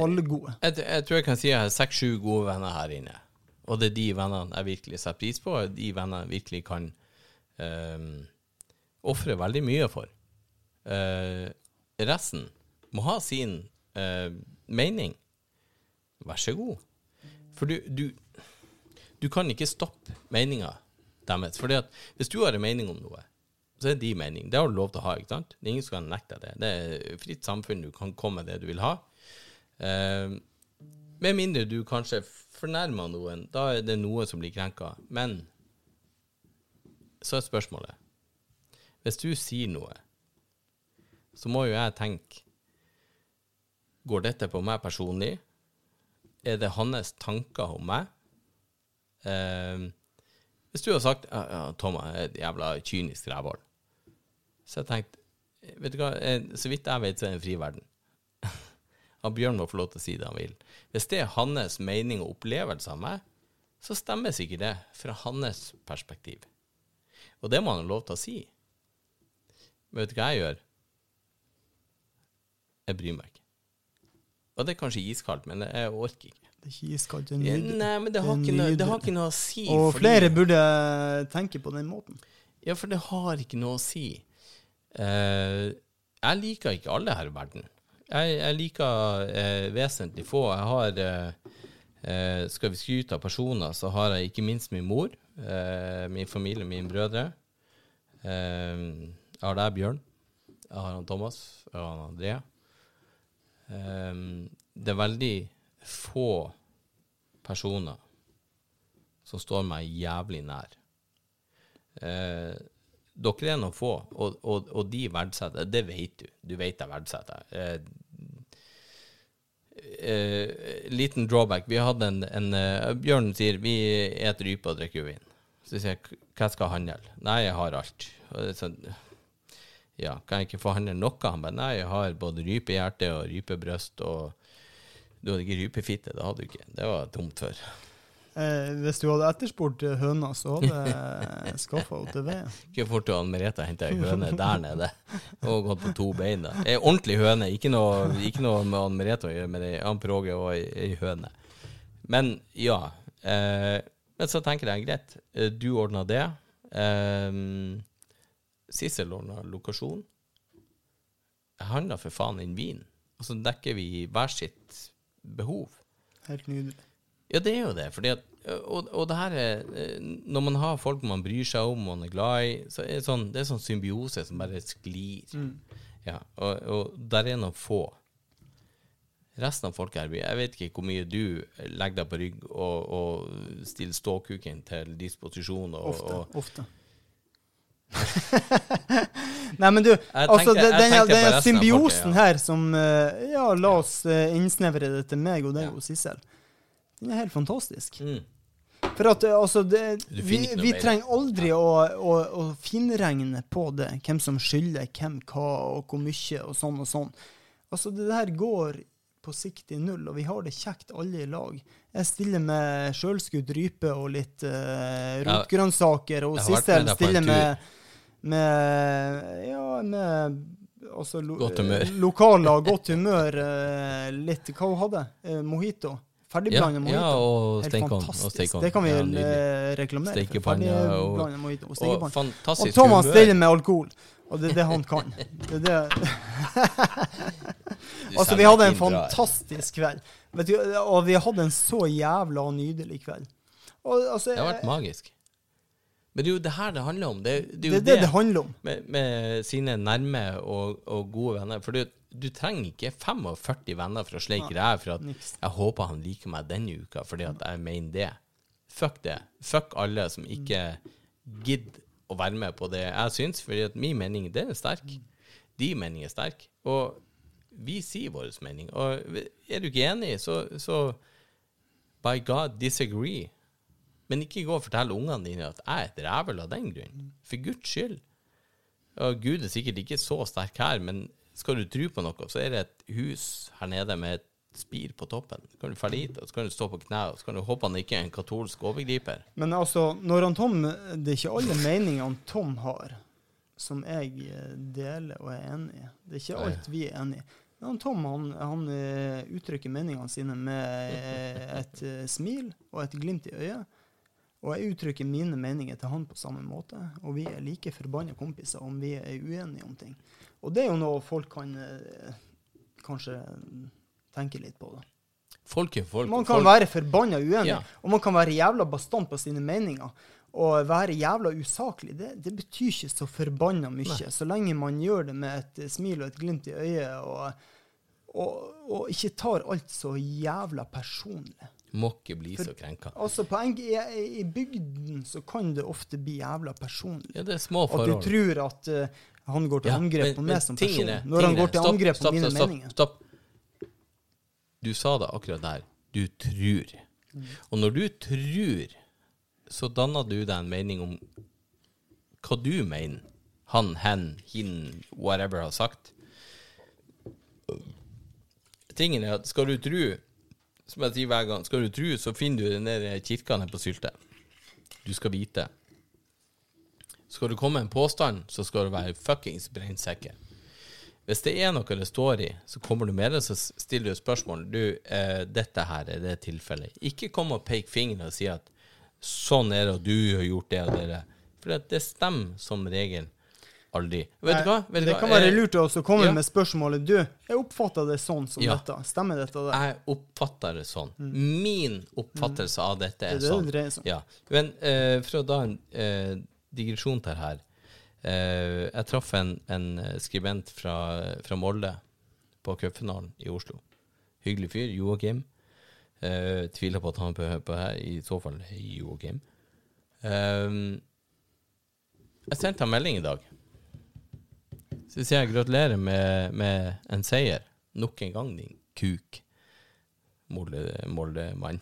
halvgode. jeg, jeg tror jeg kan si jeg har seks-sju gode venner her inne. Og det er de vennene jeg virkelig setter pris på, og de vennene jeg virkelig kan eh, ofre veldig mye for. Eh, resten må ha sin eh, mening. Vær så god. For du, du, du kan ikke stoppe meninga deres. For hvis du har en mening om noe, så er det din mening. Det har du lov til å ha. ikke sant? Det er ingen som kan nekte det. Det er fritt samfunn. Du kan komme med det du vil ha. Eh, med mindre du kanskje fornærmer noen, da er det noe som blir krenka. Men så er spørsmålet Hvis du sier noe, så må jo jeg tenke Går dette på meg personlig? Er det hans tanker om meg? Eh, hvis du har sagt ja, Thomas er et jævla kynisk rævhål, så jeg tenkte Vet du hva, så vidt jeg vet, så er det en fri verden. *laughs* Han Bjørn må få lov til å si det han vil. Hvis det er hans mening og opplevelse av meg, så stemmer sikkert det fra hans perspektiv. Og det må han ha lov til å si. Men vet du hva jeg gjør? Jeg bryr meg ikke. Og det er kanskje iskaldt, men jeg orker ikke. Det er ikke iskaldt, det er nei, men det har, ikke noe, det har ikke noe å si. Og fordi- flere burde tenke på den måten. Ja, for det har ikke noe å si. Eh, jeg liker ikke alle her i verden. Jeg, jeg liker eh, vesentlig få. Jeg har eh, Skal vi skryte av personer, så har jeg ikke minst min mor, min familie, mine brødre. Jeg har deg, Bjørn. Jeg har han Thomas. Jeg har han Andrea. Eh, det er veldig få personer som står meg jævlig nær. Eh, dere er noen få, og, og, og de verdsetter Det vet du. Du vet jeg verdsetter. Eh, eh, liten drawback. Vi hadde en, en eh, Bjørn sier vi et rype og drikker vin. Så sier jeg hva skal jeg handle? Nei, jeg har alt. Er sånn, ja, kan jeg ikke få handle noe? Han bare nei, jeg har både rypehjerte og rypebryst og Du hadde ikke rypefitte, det hadde du ikke. Det var tomt før. Eh, hvis du hadde etterspurt eh, høna, så hadde jeg *laughs* skaffa henne til veien. Ikke fort til Merete hente ei høne *laughs* der nede og gått på to bein. da. Ei ordentlig høne, ikke noe, ikke noe med Ann Merete å gjøre, men ei proge og ei, høne. Men ja. Eh, men så tenker jeg greit, eh, du ordna det. Eh, Sissel ordna lokasjon. Jeg handla for faen inn vin, og så dekker vi hver sitt behov. Helt nydelig. Ja, det er jo det. Fordi at, og, og det her er eh, Når man har folk man bryr seg om, man er glad i, så er det sånn, det er sånn symbiose som bare sklir. Ja, og, og der er noen få. Resten av folk her, jeg vet ikke hvor mye du legger deg på rygg og, og stiller ståkuken til disposisjon. Og, Ofte. og, ofte. *laughs* Nei, men du, altså, tenker- det, den, den, den symbiosen her som eh, Ja, la oss eh, innsnevre det til meg og deg og Sissel. Den er helt fantastisk. mm, For at eh, altså det, Vi, vi trenger aldri å, å, å finregne på det, hvem som skylder hvem hva, og hvor mye, og sånn og sånn. Altså, det der går på sikt i null, og vi har det kjekt alle i lag. Jeg stiller med sjølskutt rype og litt uh, rotgrønnsaker, og jeg siste en stiller med, med Ja, med altså, lo, Godt humør. lokaler, godt humør. uh, litt Hva hun hadde eh, Mojito. Ja, Ferdigblanda mojito. ja, og Helt. Fantastisk. steinkånd. Det kan vi Ja, vel eh, reklamere for. Stekepanne og- mojito og Og. Og fantastisk Thomas humør. stiller med alkohol, og det er det han kan. Det det. *laughs* Altså, vi hadde en fantastisk kveld. Vet du, og vi hadde en så jævla nydelig kveld. Og, altså, Det har vært magisk. Men det er jo det her det handler om. Det, det er jo det, det det handler om. med, med sine nærme og, og gode venner. For du, du trenger ikke 45 venner for å sleike ræv for at Niks. jeg håper han liker meg denne uka fordi at jeg mener det. Fuck det. Fuck alle som ikke gidder å være med på det jeg syns, fordi at min mening, den er sterk. De mening er sterk. Og vi sier vår mening. Og er du ikke enig, så, så by God, disagree. Men ikke gå og fortelle ungene dine at jeg er et rævel av den grunn. For Guds skyld. Og Gud er sikkert ikke så sterk her, men skal du tro på noe, så er det et hus her nede med et spir på toppen. Så kan du falle dit, og så kan du stå på knær, og så kan du håpe han ikke er en katolsk overgriper. Men altså, når han Tom Det er ikke alle meningene Tom har, som jeg eh, deler og er enig i. Det er ikke alt vi er enig i. Men Tom han, han eh, uttrykker meningene sine med eh, et smil og et glimt i øyet. Og jeg uttrykker mine meninger til han på samme måte. Og vi er like forbanna kompiser om vi er uenige om ting. Og det er jo noe folk kan eh, kanskje tenke litt på. da. Folk er folk. Man kan folk, være forbanna uenig, Ja. og man kan være jævla bastant på sine meninger. Og være jævla usaklig, det, det betyr ikke så forbanna mye. Så lenge man gjør det med et smil og et glimt i øyet, og, og, og ikke tar alt så jævla personlig. må ikke bli så krenka. Altså, på en, i, I bygden så kan det ofte bli jævla personlig. Ja, det er små forhold. At du tror at eh, han går til Ja, angrep på meg som person. Tingene, Når han går til stopp, angrep stopp, på mine stopp, meninger. Stopp. Du sa det akkurat der. Du tror. Og når du tror, så danner du deg en mening om hva du mener han, hen, hin, whatever har sagt. Tingen er at skal du tro, som jeg sier hver gang, skal du tro, så finner du den der kirka nede på Sylte. Du skal vite. Skal du komme med en påstand, så skal du være fuckings brennsikker. Hvis det er noe det står i, så kommer du med det, så stiller du spørsmål. Du, eh, dette her er det tilfellet. Ikke kom og peke fingeren og si at sånn er det, og du har gjort det og det. For det stemmer som regel aldri. Vet du hva? Vet det hva? kan være Eh, lurt å komme ja. med spørsmålet Du, jeg oppfatter det sånn som Ja. dette. Stemmer dette? der? Jeg oppfatter det sånn. Min oppfattelse av dette er Mm. Det er det sånn. det om. Ja. Men eh, for å da eh, digresjon til her. Eh, jeg traff en, en skribent fra, fra Molde på cupfinalen i Oslo. Hyggelig fyr. Joakim. Uh, tviler på at han hører på her. I så fall Joakim. Eh, jeg sendte ham melding i dag. Så sier jeg gratulerer med, med en seier. Nok en gang, din kuk. Molde- Molde-mann.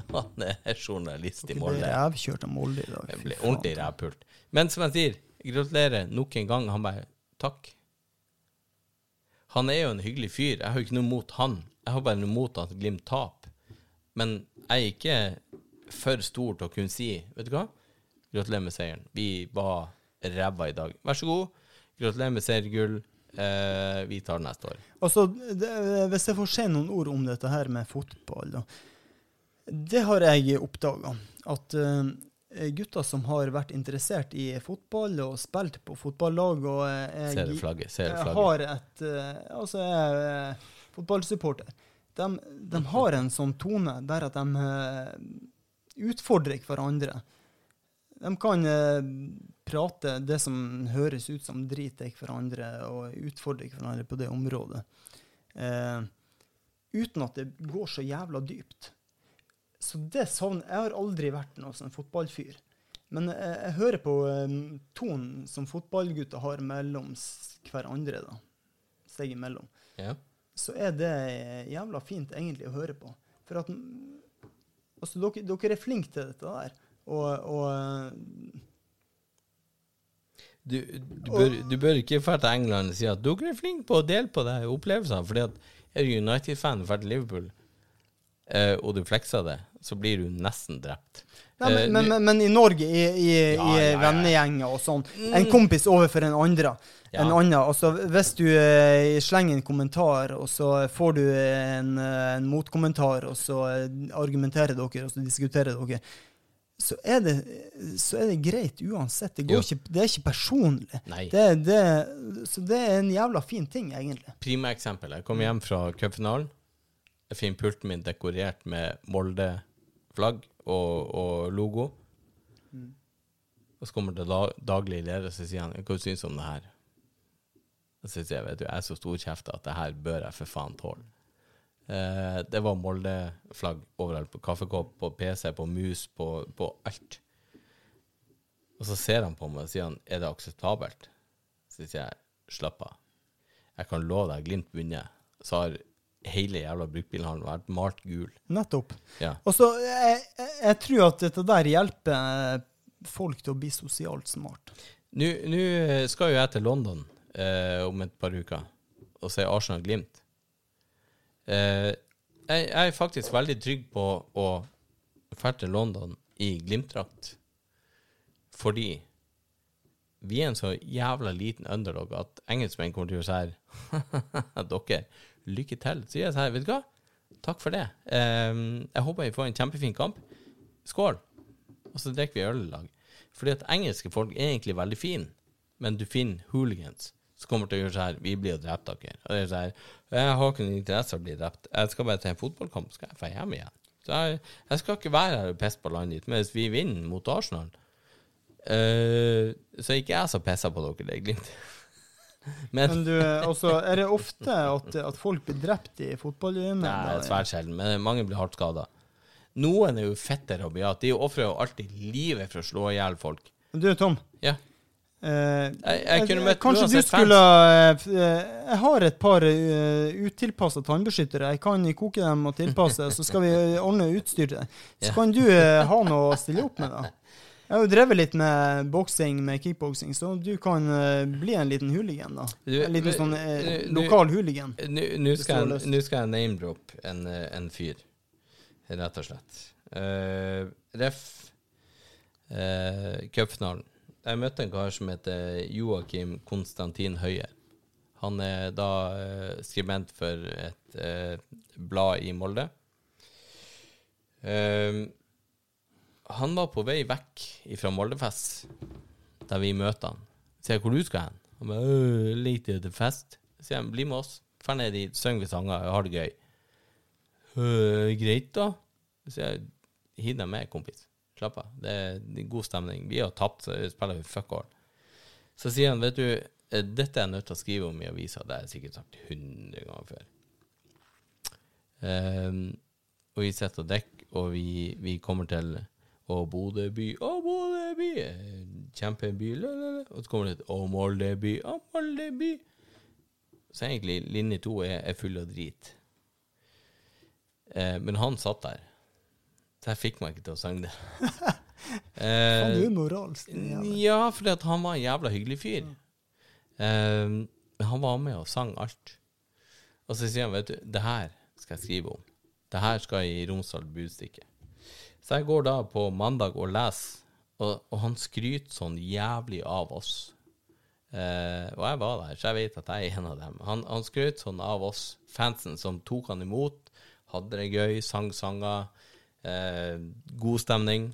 *laughs* Han er journalist i Molde. rævkjørt av Molde i dag. Jeg ble ordentlig rævpult. Men som jeg sier, gratulerer nok en gang. Han bare takk. Han er jo en hyggelig fyr. Jeg har jo ikke noe mot han. Jeg har bare noe mot at Glimt taper. Men jeg er ikke for stor til å kunne si Vet du hva? Gratulerer med seieren. Vi var ræva i dag. Vær så god. Gratulerer med seriegull. Eh, vi tar det neste år. Altså, det, hvis jeg får si noen ord om dette her med fotball, da. Det har jeg oppdaga. At uh, gutter som har vært interessert i fotball og spilt på fotballag og jeg, Ser du flagget? Ser du flagget? har et uh, Altså, jeg er uh, fotballsupporter. De, de har en sånn tone der at de eh, utfordrer hverandre. De kan eh, prate det som høres ut som drit til hverandre, og utfordre hverandre på det området. Eh, uten at det går så jævla dypt. Så det savner Jeg har aldri vært noen sånn fotballfyr. Men jeg, jeg hører på eh, tonen som fotballgutter har mellom hverandre, da. Seg imellom Ja. så er det jævla fint egentlig å høre på. For at mm, Altså, dere, dere er flinke til dette der. Og, og eh, Du, du, bør, du bør ikke dra til England og si at dere er flinke på å dele på de opplevelsene. fordi at er du United-fan og drar til Liverpool, eh, og du flekser det, så blir du nesten drept. Nei, Eh, men, men, men, men i Norge, i, i, Ja, i vennegjenger og sånn, en kompis overfor en andre, Ja. en annen, altså hvis du eh, slenger en kommentar, og så får du en, eh, en motkommentar, og så eh, argumenterer dere, og så diskuterer dere, så er det, så er det greit uansett. Det, går ikke, det er ikke personlig. Det, det, så det er en jævla fin ting, egentlig. Prima eksempel. Jeg kom hjem fra cupfinalen. Jeg finner pulten min dekorert med Molde-flagg og, og logo. Og så kommer det da, daglig leder, og sier han hva du om det her? Og så sier jeg vet du, jeg er så storkjefta at det her bør jeg for faen tåle. Eh, det var Molde-flagg overalt. På kaffekopp, på PC, på mus, på, på alt. Og så ser han på meg og sier han, er det akseptabelt? Så sier jeg slapp av. Jeg kan love deg, Glimt vunnet. Så har hele jævla bruktbilhandelen vært malt gul. Nettopp. Ja. Og så, jeg, jeg, jeg tror at dette der hjelper folk til å bli sosialt smart. Nå nå skal jo jeg til London eh, om et par uker og se Arsenal-Glimt. Eh, jeg, jeg er faktisk veldig trygg på å dra til London i Glimt-drakt, fordi vi er en så jævla liten underdog at engelskmenn kommer til å si her *laughs* Dere, lykke til. Så sier jeg sånn, vet du hva? Takk for det. Eh, jeg håper vi får en kjempefin kamp. Skål. Og så drikker vi øl i lag. Fordi at engelske folk er egentlig veldig fine, men du finner hooligans som kommer til å gjøre sånn her Vi blir jo drept dere. Og det er sånn Jeg har ikke noen interesse av å bli drept. Jeg skal bare til en fotballkamp, så skal jeg dra hjem igjen. Så jeg, jeg skal ikke være her og pisse på landet ditt. Men hvis vi vinner mot Arsenal, eh, så er ikke jeg så pissa på dere, det er Glimt. *laughs* Men Men du, også, er det ofte at, at folk blir drept i fotballgymmet? Nei, det svært sjelden, men mange blir hardt skada. Noen er jo fette rabiat. De ofrer jo alltid livet for å slå i hjel folk. Du, Tom. Ja. Eh, Jeg- jeg kunne møtt kanskje du skulle eh, eh, Jeg har et par uh, utilpassa tannbeskyttere. Jeg kan koke dem og tilpasse, så skal vi ordne utstyr til deg. Så kan du eh, ha noe å stille opp med, da. Jeg har jo drevet litt med boksing, med kickboksing, så du kan uh, bli en liten hooligan, da. Du, En liten sånn du- lokal hooligan. Nå skal, jeg- skal jeg name-droppe en, eh, en fyr, rett og slett. Uh, ref. Uh, Cupfinalen. Jeg møtte en kar som heter Joakim Konstantin Høie. Han er da uh, skribent for et blad i Molde. Eh, han var på vei vekk fra Moldefest, der vi møter han. Sier hvor du skal hen? Han bare «Øh, litt til fest. Sier jeg bli med oss. Dra ned dit, syng vi sanger, har det gøy. «Øh, greit, da. Sier jeg hiv deg med, kompis. Slapp av. Det er god stemning. Vi har tapt, så spiller vi fuck all. Så sier han, vet du, eh, dette er jeg nødt til å skrive om i avisa. Det har jeg sikkert sagt hundre ganger før. Um, og vi sitter og drikker, og vi, vi kommer til Å, Bodø by, å, Bodø by, eh, kjempeby, lalala. Og så kommer det til Å, Molde by, å, Molde by. Så egentlig linje to er, er full av drit. Eh, men han satt der. Så jeg fikk meg ikke til å synge det. *laughs* Eh, du er moralsk. ja, fordi at han var en jævla hyggelig fyr. Eh, han var med og sang alt. Og så sier han, vet du, det her skal jeg skrive om. Det her skal i Romsdal Budstikke. Så jeg går da på mandag og leser, og, og han skryter sånn jævlig av oss. Eh, og jeg var der, så jeg vet at jeg er en av dem. Han, han skrøt sånn av oss, fansen, som tok han imot, hadde det gøy, sang sanger, eh, god stemning.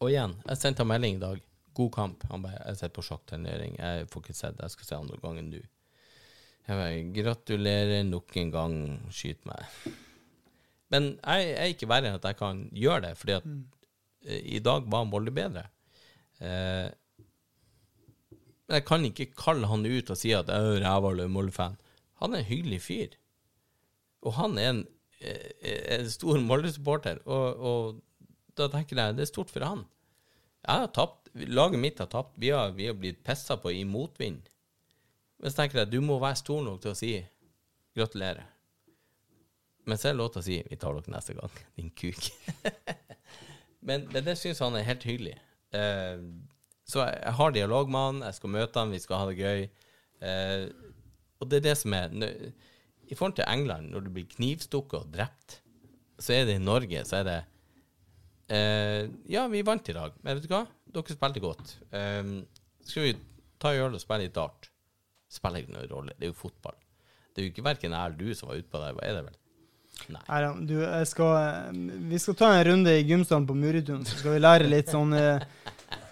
Og igjen, jeg sendte han melding i dag. God kamp. Han bare 'Jeg sitter på sjakkturnering. Jeg får ikke sett. Jeg skal se andre gangen du'. Jeg bare 'Gratulerer nok en gang. Skyt meg'. Men jeg er ikke verre enn at jeg kan gjøre det, fordi at mm. i dag var Molde bedre. Eh, men jeg kan ikke kalle han ut og si at jeg er og Molde-fan. Han er en hyggelig fyr. Og han er en, eh, en stor Molde-supporter, og, og da tenker jeg det er stort for han. Jeg har tapt, laget mitt har tapt, vi har, vi har blitt pissa på i motvind. Men så tenker jeg du må være stor nok til å si gratulerer. Men så er det lov til å si 'Vi tar dere neste gang', din kuk. *laughs* men, men det syns han er helt hyggelig. Eh, så jeg, jeg har dialog med han, jeg skal møte han, vi skal ha det gøy. Eh, og det er det som er I forhold til England, når du blir knivstukket og drept, så er det i Norge, så er det eh, Ja, vi vant i dag, men vet du hva? Dere spilte godt. Skal vi ta en øl og spille litt dart? Spiller ikke noen rolle, det er jo fotball. Det er jo ikke verken jeg eller du som var ute på der, hva er det vel? Nei. Nei da, du, skal, eh, vi skal ta en runde i gymsalen på Muritun, så skal vi lære litt sånn eh,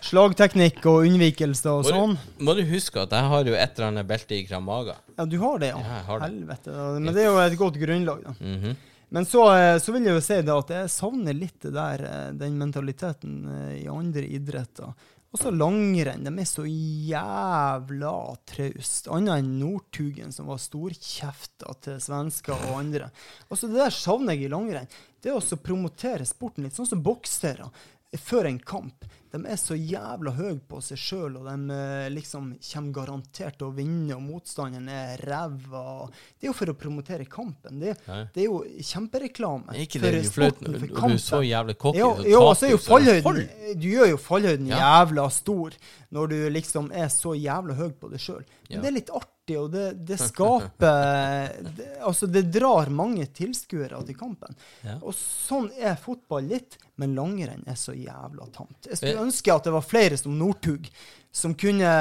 slagteknikk og unnvikelse og Må sånn. du, må du huske at jeg har jo et eller annet belte i Kramaga. Ja, du har det, ja. Ja, har det. Helvete. Men det er jo et godt grunnlag, da. Mhm. Men så, eh, så vil jeg jo si det at jeg savner litt det der, den mentaliteten i andre idretter. Også langrenn. De er så jævla traust. Annet enn Northugen, som var storkjefta til svensker og andre. Altså Det der savner jeg i langrenn. Det å promotere sporten litt, sånn som boksere. Før en kamp. De er så jævla høye på seg sjøl, og de eh, liksom kommer garantert til å vinne, og motstanderen er ræva. Det er jo for å promotere kampen. Det, det er jo kjempereklame Er ikke det for sporten, når kampen. du er så jævlig cocky? Jo, jo, og så er jo fallhøyden Du gjør jo fallhøyden Ja. jævla stor når du liksom er så jævla høy på deg sjøl. Men Ja. det er litt artig, og det, det skaper det, Altså, det drar mange tilskuere til kampen. Ja. Og sånn er fotball litt, men langrenn er så jævla tamt. Jeg skulle ønske at det var flere som Northug, som kunne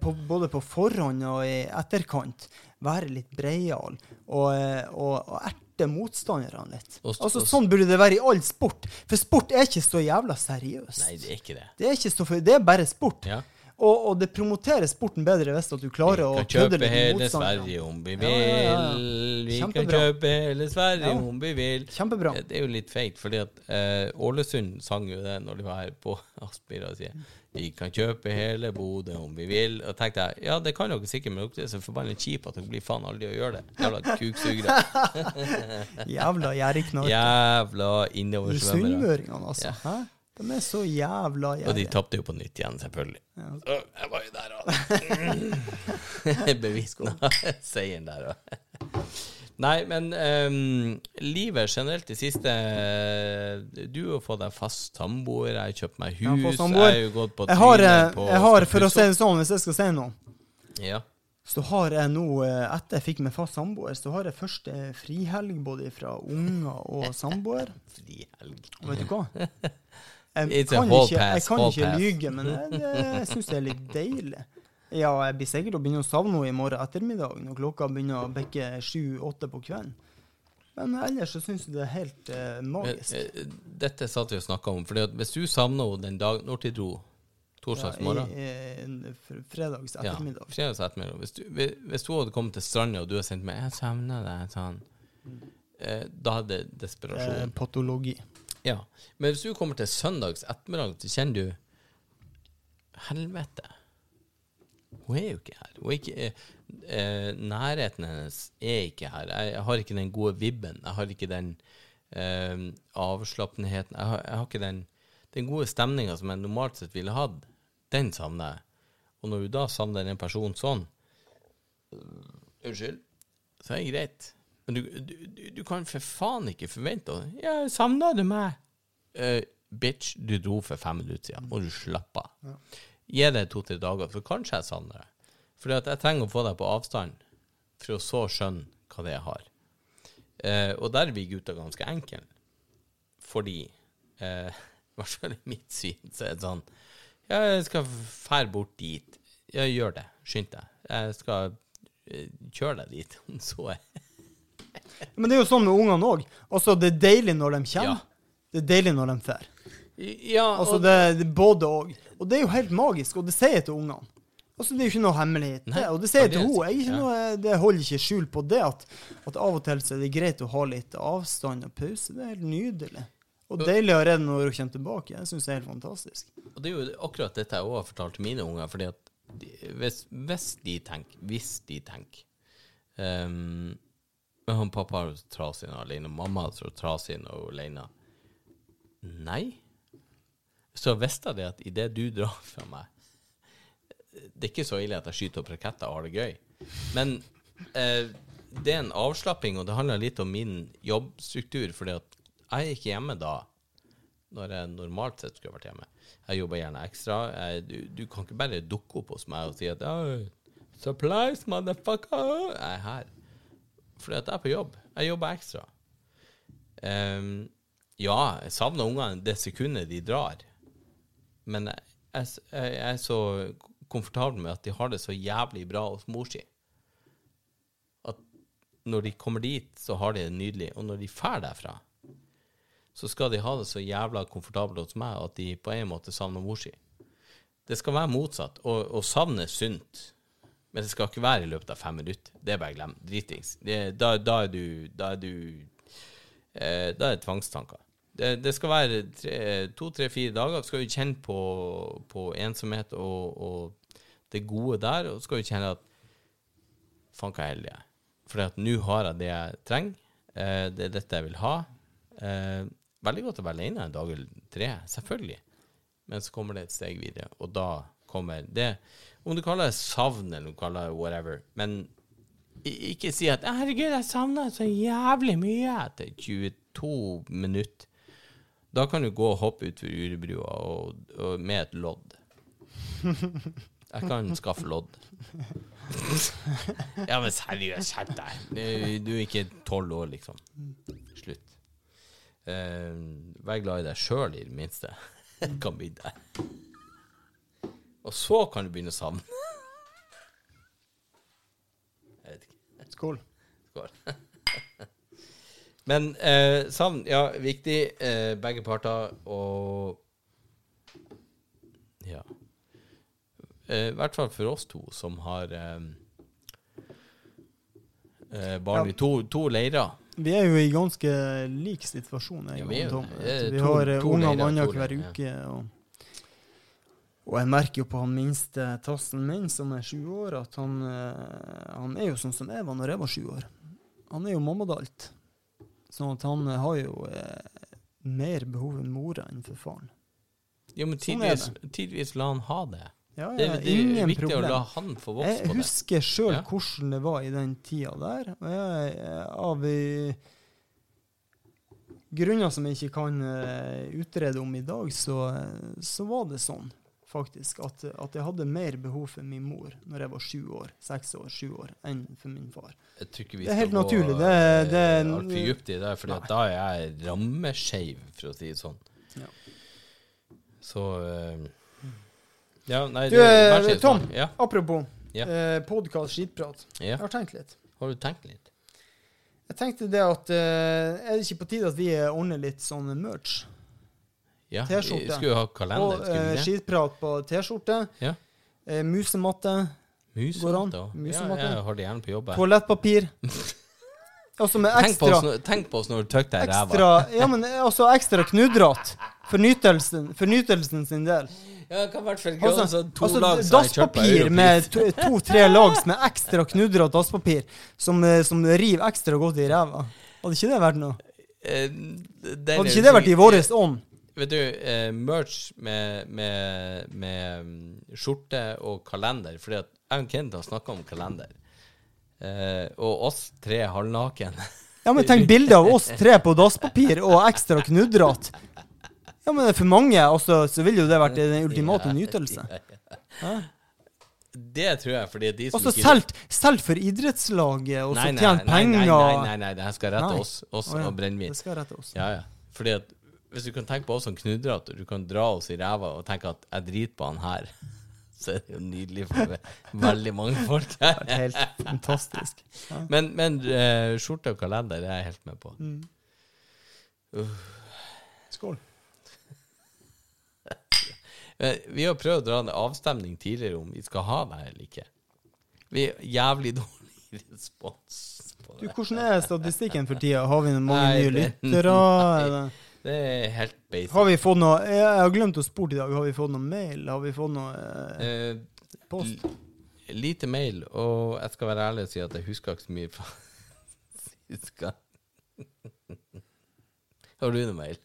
på, både på forhånd og i etterkant være litt breial og, og, og erte motstanderne litt. Altså Sånn burde det være i all sport. For sport er ikke så jævla seriøst. Nei, det er ikke det. Det er så, det er bare sport. Ja. Og, og det promoterer sporten bedre hvis du klarer å Vi kan kjøpe hele. Sverige om vi vil. ja, ja, ja. Vi kan kjøpe hele Sverige om vi vil. Kjempebra. Det, Det er jo litt feit, fordi at uh, Ålesund sang jo det når de var her på *laughs* Aspmyra og sier vi kan kjøpe hele Bodø om vi vil. Og tenkte jeg ja, det kan dere sikkert, men dere er så forbanna kjipe at dere blir faen aldri å gjøre det. Jævla kuksugere. *laughs* Jævla gjerrigknark. Jævla innoversvømmere. Sunnmøringene, altså. Ja. Hæ? De er så jævla Og de gjerrige. tapte jo på nytt igjen, selvfølgelig. Ja. Så Jeg var jo der òg. *laughs* Bevitna seieren der òg. Nei, men um, livet generelt det siste Du har fått deg fast samboer, jeg har kjøpt meg Jeg har hus, jeg har jo gått på Jeg har, eh, på jeg har, for å si det sånn, hvis jeg skal si noe. Ja. så har jeg nå, eh, etter jeg fikk meg fast samboer, så har jeg første frihelg både fra unger og samboer. *laughs* frihelg. Og vet du hva? *laughs* Jeg kan ikke, jeg kan ikke lyge, men jeg, jeg syns det er litt deilig. Ja, jeg blir sikkert å begynne å savne henne i morgen ettermiddag, når klokka begynner å bikke sju-åtte på kvelden. Men ellers så syns jeg det er helt eh, magisk. eh, Dette satt vi og snakka om, For hvis du savner henne den dagen Når tid dro? Torsdags morgen? Ja, i, i, Ja, ettermiddag. fredags ettermiddag. Hvis, du, hvis hun hadde kommet til stranda, og du hadde sendt meg 'Jeg savner deg', sånn, eh, da hadde det desperasjon patologi. Ja. Men hvis du kommer til søndags ettermiddag, så kjenner du Helvete. Hun er jo ikke her. Hun er ikke, eh, eh, nærheten hennes er ikke her. Jeg, jeg har ikke den gode vibben. Jeg har ikke den eh, avslappenheten. Jeg har, jeg har ikke den, den gode stemninga som jeg normalt sett ville hatt. Den savner jeg. Og når du da savner en person sånn øh, Unnskyld, så er det greit. Men du, du, du, kan for faen ikke forvente det. Ja, savna du meg? Uh, bitch, du dro for fem minutter siden. Må du slappe av. Gi det to-tre dager, for kanskje jeg savner deg. At jeg trenger å få deg på avstand, for å så skjønne hva det er jeg har. Uh, og der er vi gutta ganske enkle. Fordi, eh, *laughs* i hvert fall i mitt syn, så er det sånn Ja, jeg skal fære bort dit. Ja, gjør det. Skynd deg. Jeg skal eh, kjøre deg dit, om *laughs* så er. Men det er jo sånn med ungene òg. Altså, det er deilig når de kommer. Ja. Det er deilig når de drar. Ja, Altså, det, det både og. Og det er jo helt magisk, og det sier jeg til ungene. Altså, Det er jo ikke noe hemmelighet. Nei, og det sier jeg til henne. Jeg noe, det holder ikke skjul på det at, at av og til så er det greit å ha litt avstand og pause. Det er helt nydelig. Og deilig å redde når hun kommer tilbake. Jeg syns det er helt fantastisk. og det er jo akkurat dette jeg òg har fortalt til mine unger. fordi at de, hvis, hvis de tenker Hvis de tenker ehm, Men han pappa har trasig alene, mamma har trasig alene. Nei. Så visste jeg det at idet du drar fra meg Det er ikke så ille at jeg skyter opp raketter og har det gøy, men eh, det er en avslapping, og det handler litt om min jobbstruktur, fordi at jeg er ikke hjemme da, når jeg normalt sett skulle vært hjemme. Jeg jobber gjerne ekstra. Jeg, du, du kan ikke bare dukke opp hos meg og si at oh, Supplies, motherfucker! Jeg er her. Fordi at jeg er på jobb. Jeg jobber ekstra. Um, ja, jeg savner ungene det sekundet de drar. Men jeg, jeg, jeg er så komfortabel med at de har det så jævlig bra hos mor si. At når de kommer dit, så har de det nydelig. Og når de drar derfra, så skal de ha det så jævla komfortabelt hos meg at de på en måte savner mor si. Det skal være motsatt. Og, og savne sunt. Men det skal ikke være i løpet av fem minutter. Det er bare glem. Dritings. Da, da er du Da er du eh, Da er det tvangstanker. Det, det skal være to, tre, fire dager. Skal du kjenne på, på ensomhet og, og, det gode der, og skal du kjenne at Faen, hva heldig jeg er. For nå har jeg det jeg trenger. Eh, det er dette jeg vil ha. Eh, veldig godt å være alene en dag eller tre, selvfølgelig. Men så kommer det et steg videre, og da kommer det Om du kaller det savn, eller om du kaller det whatever, men ikke si at 'herregud, jeg savna så jævlig mye' etter 22 minutter. Da kan du gå og hoppe utfor Urebrua og, og med et lodd. Jeg kan skaffe lodd. *laughs* ja, men seriøst, skjerp deg. Du er ikke tolv år, liksom. Slutt. Uh, vær glad i deg sjøl, i det minste. kan bli deg. Og så kan du begynne å savne. Jeg vet ikke. Skål. Skål. Men eh, savn, ja, viktig. Eh, begge parter. Og ja. Eh, I hvert fall for oss to som har eh, eh, barn Ja. i to, to leirer. Vi er jo i ganske lik situasjon, jeg Ja, vi er vi har eh, to unger leirer, to annenhver leirer, uke. Og, og jeg merker jo på han minste tassen min, som er sju år, at han, eh, han er jo sånn som jeg var når jeg var sju år. Han er jo mammadalt. Sånn at han eh, har jo eh, mer behov enn mora enn for faren. Jo, men Sånn tidvis, sånn la han ha det. Ja, Det, ja, det er ingen viktig problem. å la han få vokse Jeg på det. Jeg husker sjøl Ja. hvordan det var i den tida der. Og jeg, eh, av grunner som jeg ikke kan utrede om i dag, så, så var det sånn, faktisk. At, at jeg hadde mer behov for min mor når jeg var sju år, seks år, sju år, enn for min far. Jeg tror ikke vi Det er helt naturlig. Det det eh, altfor dypt i det, for da er jeg rammeskeiv, for å si det sånn. Ja. Så eh, Ja, nei Du, det- eh. Tom. Ja, Apropos Ja. eh, podkast skitprat. ja. Jeg har tenkt litt. Har du tenkt litt? Jeg tenkte det at eh, Er det ikke på tide at vi ordner litt sånn merch? Ja, T-skjorte. vi skulle ha kalender, Og eh, skitprat på T-skjorte. Ja. Eh, musematte. Musematte. Ja, jeg har det gjerne på jobb. jeg. Toalettpapir. *laughs* Altså med Tenk på, ekstra, oss, når- tenk på oss når du tøkker deg i ræva. Ja, men også ekstra knudrat. For nytelsen, for nytelsen sin del. Ja, det kan i hvert fall ikke Altså, sånn to altså lag som jeg kjøper på dasspapir Europris. med to- to-tre lags med ekstra knudrat dasspapir som, eh, som river ekstra godt i ræva. Hadde ikke det vært noe? Eh, den Hadde ikke det vært i sikkert- vår ånd? Vet du, eh, merch med, med, med mm, skjorte og kalender, fordi at jeg og Kent har snakka om kalender. Eh, og oss tre halvnaken. Ja, men tenk bilde av oss tre på dasspapir og ekstra knudrete. Ja, men for mange altså, så ville jo det vært den ultimate nytelse. Hæ? Det tror jeg, fordi de som Også ikke solgt selv for idrettslaget, og så tjent nei, nei, penger. nei, nei, nei, det her skal rette oss, oss oh, ja. og brennevin. Ja, ja. Fordi at hvis du kan tenke på oss som knudrete, du kan dra oss i ræva og tenke at jeg driter på han her, *laughs* så er det jo nydelig for veldig mange folk her. Det er helt fantastisk. Men, men uh, skjorte og kalender det er jeg helt med på. Skål. Eh, Vi har prøvd å dra en avstemning tidligere om vi skal ha det her eller ikke. Vi er jævlig dårlig respons på Du, hvordan er statistikken for tida? Har vi mange nye det- lyttere? *laughs* Det- er helt basic. Har vi fått noe Jeg har glemt å spørre i dag. Har vi fått noe mail? Har vi fått noe eh, Eh, post? lite mail, og jeg skal være ærlig og si at jeg husker ikke så mye fra *laughs* sist gang. *laughs* Har du noe mail?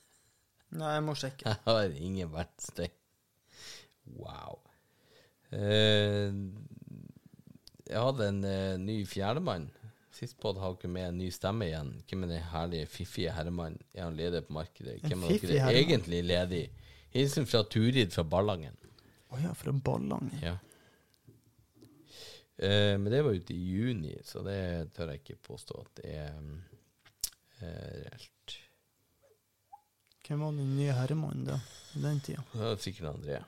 Nei, jeg må sjekke. Jeg har ingen verktøy. Wow. Eh, jeg hadde en eh, ny fjerdemann Sist podd har dere med en ny stemme igjen. Hvem er den herlige, fiffige herremannen? Er han ledig på markedet? Hvem er dere er herremann? egentlig ledig? Hilsen fra Turid fra Ballangen. Å ja, fra Ballangen. Ja. Eh, men det var ute i juni, så det tør jeg ikke påstå at det er eh, reelt. Hvem var den nye herremannen da? Den tida? Det var sikkert André.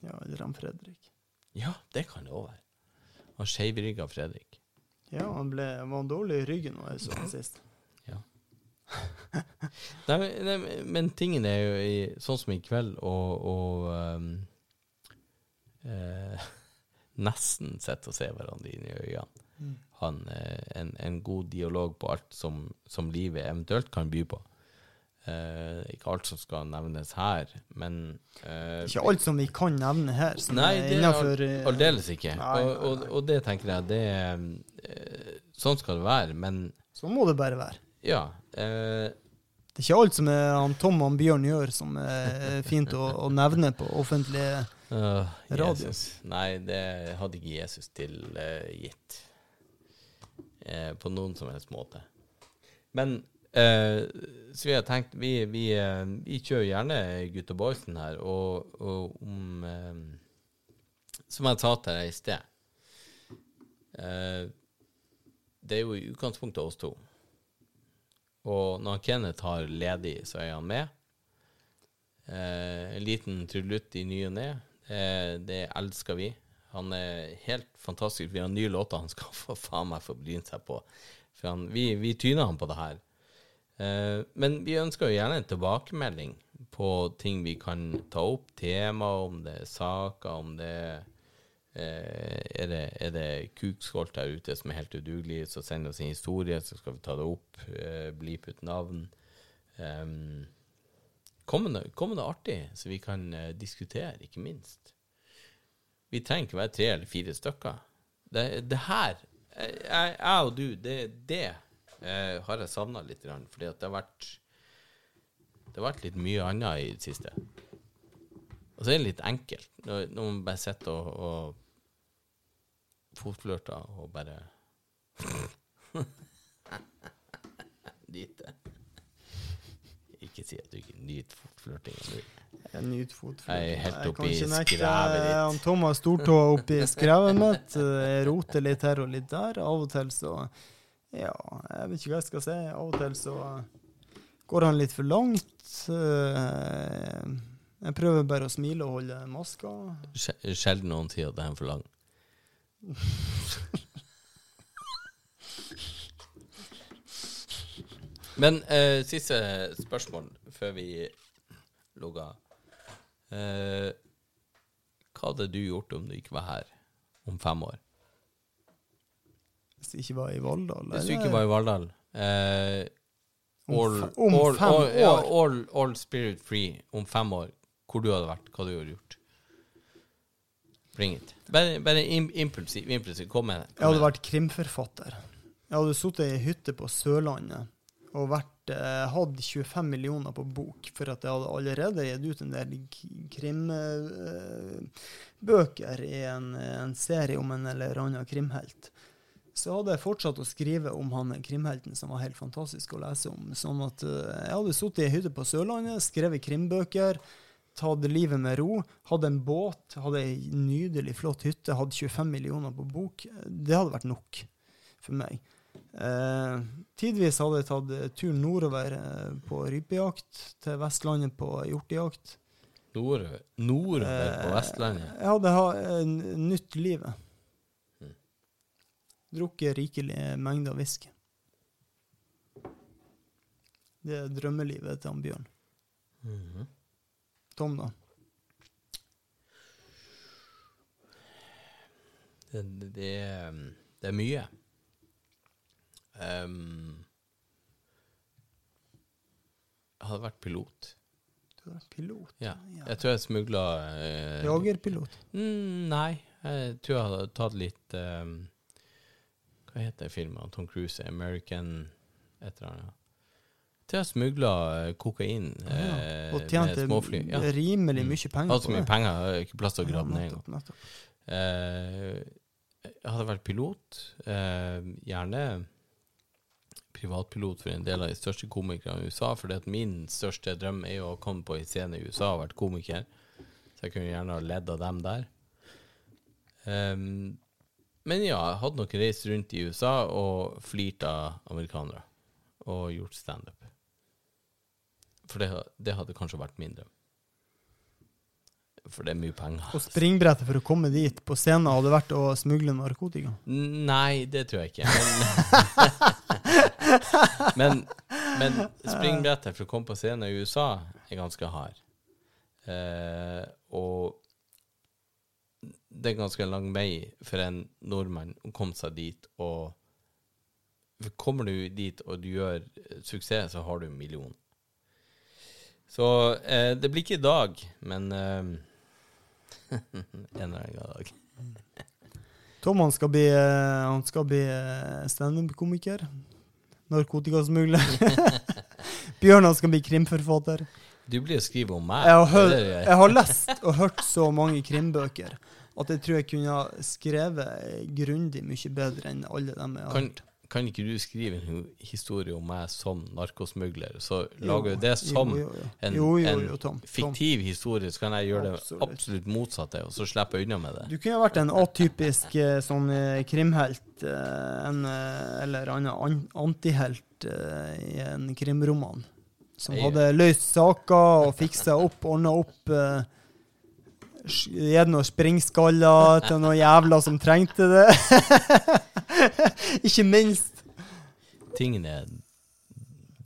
Ja, eller han Fredrik. Ja, det kan det òg være. Han skeivrygga Fredrik. Ja, han ble, var han dårlig i ryggen nå, jeg så han sist. Ja. *laughs* nei, men- nei, men- tingen er jo i, sånn som i kveld og, og um, eh, *laughs* nesten sitter og se hverandre inn i øynene. Mm. Han, eh, en, en god dialog på alt som, som livet eventuelt kan by på. Eh, ikke alt som skal nevnes her, men uh, Ikke alt som vi kan nevne her, Nei, det er innenfor eh, aldeles ikke. Nei, nei, Og, og, og det tenker jeg, det Sånn skal det være, men Sånn må det bare være. ja. Det er ikke alt som er han Tom og Bjørn gjør, som er fint å, å nevne på offentlige øh, Radio. Nei, det hadde ikke Jesus tilgitt. på noen som helst måte. Men så vi har tenkt Vi, vi, eh, vi kjører gjerne Gutta Boysen her, og, og om eh, Som jeg sa til deg i sted eh, Det er jo i utgangspunktet oss to. Og når Kenneth har ledig, så er han med. Eh, en liten trudelutt i ny og ne. Det, elsker vi. Han er helt fantastisk. Vi har nye låter han skal *laughs* få faen meg få bryne seg på. For han, vi, vi tyner han på det her. Eh, men vi ønsker jo gjerne en tilbakemelding på ting vi kan ta opp. Tema, om det er saker, om det eh, er det, er det kukskolt der ute som er helt udugelig, så send oss en historie, så skal vi ta det opp. Eh, Blip ut navn. Um, Kom med noe- artig, så vi kan diskutere, ikke minst. Vi trenger ikke være tre eller fire stykker. Det, det her, jeg og du, det, er det eh, har jeg savna litt, fordi at det har vært Det har vært litt mye annet i det siste. Og så er det litt enkelt, når, når man bare sitter og, og fotflørter og bare *laughs* Nyte. Ikke si at du ikke nyter fotflørtinga. Jeg nyter fotflørting. Jeg er helt oppi skrevet ditt. Han Thomas Stortå oppi skrevet mitt. Jeg roter litt her og litt der. Av og til så Ja, jeg vet ikke hva jeg skal si. Av og til så går han litt for langt. Eh, Jeg prøver bare å smile og holde maska. Sjelden noen tid at det er for lang. Men eh, siste spørsmål før vi logger. Eh, hva hadde du gjort om du ikke var her om fem år? Hvis det ikke var i Valldal. Hvis du ikke var i Valldal eh, Om all, om all, fem all, år? all, all spirit free om fem år. Hvor du hadde vært, hva du hadde gjort. Bring it. Bare, bare impulsiv. impulsiv. Kom med det. Jeg hadde vært krimforfatter. Jeg hadde sittet i ei hytte på Sørlandet og vært, eh, hadde 25 millioner på bok, for at jeg hadde allerede gitt ut en del krimbøker i en, en serie om en eller annen krimhelt. Så hadde jeg fortsatt å skrive om han krimhelten som var helt fantastisk å lese om. Sånn at eh, jeg hadde sittet i ei hytte på Sørlandet, skrevet krimbøker, tatt livet med ro, hadde en båt, hadde ei nydelig, flott hytte, hadde 25 millioner på bok. Det hadde vært nok for meg. Eh, tidvis hadde jeg tatt tur turen nordover eh, på rypejakt, til Vestlandet på hjortejakt. Nordover nordover på Eh, Vestlandet. Jeg hadde ha, eh, nytt livet. Mm. Drukket rikelige mengder whisky. Det er drømmelivet til han Bjørn. Mhm. Tom, da? det, det, det, er, mye. Um, jeg hadde vært pilot. Du er pilot? Ja. Jeg tror jeg smugla uh, Jagerpilot? Mm, nei, jeg tror jeg hadde tatt litt um, Hva heter filmen? Tom Cruise, American et eller annet. Til å smugla kokain eh, og med tjente småfly. Ja. rimelig Mm. mye penger Hadde så mye penger, ikke plass til å grave Ja, ned engang. Eh, jeg hadde vært pilot. Eh, gjerne privatpilot for en del av de største komikerne i USA. For min største drøm er jo å komme på en scene i USA og vært komiker. Så jeg kunne gjerne ha ledd av dem der. Ehm, men ja, jeg hadde nok reist rundt i USA og flirt av amerikanere. Og gjort standup. For det, det hadde kanskje vært min drøm. For det er mye penger. Og springbrettet for å komme dit på scenen hadde vært å smugle narkotika. Nei, det tror jeg ikke. Men, *laughs* men, men springbrettet for å komme på scenen i USA er ganske hard. Eh, og det er ganske lang vei for en nordmann å komme seg dit. Og kommer du dit og du gjør suksess, så har du en million. Så eh, det blir ikke i dag, men eh, *laughs* en eller annen dag. Tom han skal bli, eh, han skal bli eh, standup-komiker. Narkotikasmugler. *laughs* Bjørn han skal bli krimforfatter. Du blir å skrive om meg. Jeg har, hørt, jeg har lest og hørt så mange krimbøker at jeg tror jeg kunne ha skrevet grundig mye bedre enn alle dem jeg har Kan, kan ikke du skrive en historie om meg som narkosmugler? Så Jo, lager du det som jo, jo, jo. en, Jo, jo, en jo, Tom, Tom. fiktiv historie, så kan jeg gjøre det Absolutt. absolutt motsatte, og så slipper jeg unna med det. Du kunne ha vært en atypisk eh, sånn eh, krimhelt, eh, en, eller annen antihelt i en krimroman. Som hadde løst saker og fiksa opp, ordna opp. Eh, Gitt noen springskaller til noen jævler som trengte det. *laughs* Ikke minst. Tingen er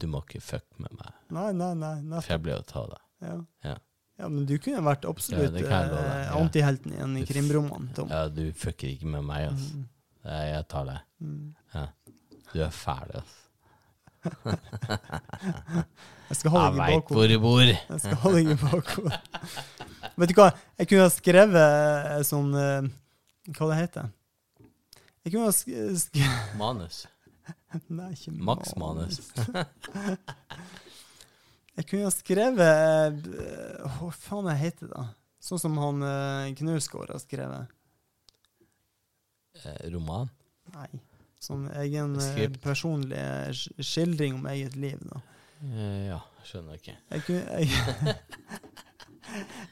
Du må ikke fucke med meg, Nei, nei, nei. for jeg blir å ta det. Ja. Ja. ja, men du kunne vært absolutt ja, jeg eh, ja. antihelten i en krimroman, Tom. Ja, du fucker ikke med meg, ass. Mm, Jeg tar det. mm. Ja. Du er fæl, ass. *laughs* Jeg skal holde deg i veit bakhodet. hvor du bor. Jeg skal holde deg i bakhodet. *laughs* Vet du hva, jeg kunne ha skrevet eh, sånn eh, Hva det heter Jeg kunne ha sk sk *laughs* Manus. Nei, ikke Max manus. *laughs* Jeg kunne ha skrevet eh, Hva faen det heter det? Sånn som han Knausgård har skrevet. Eh, roman. Nei. Sånn egen Skript. personlig skildring om eget liv, da. Eh, ja, skjønner ikke. Jeg kunne Jeg, *laughs*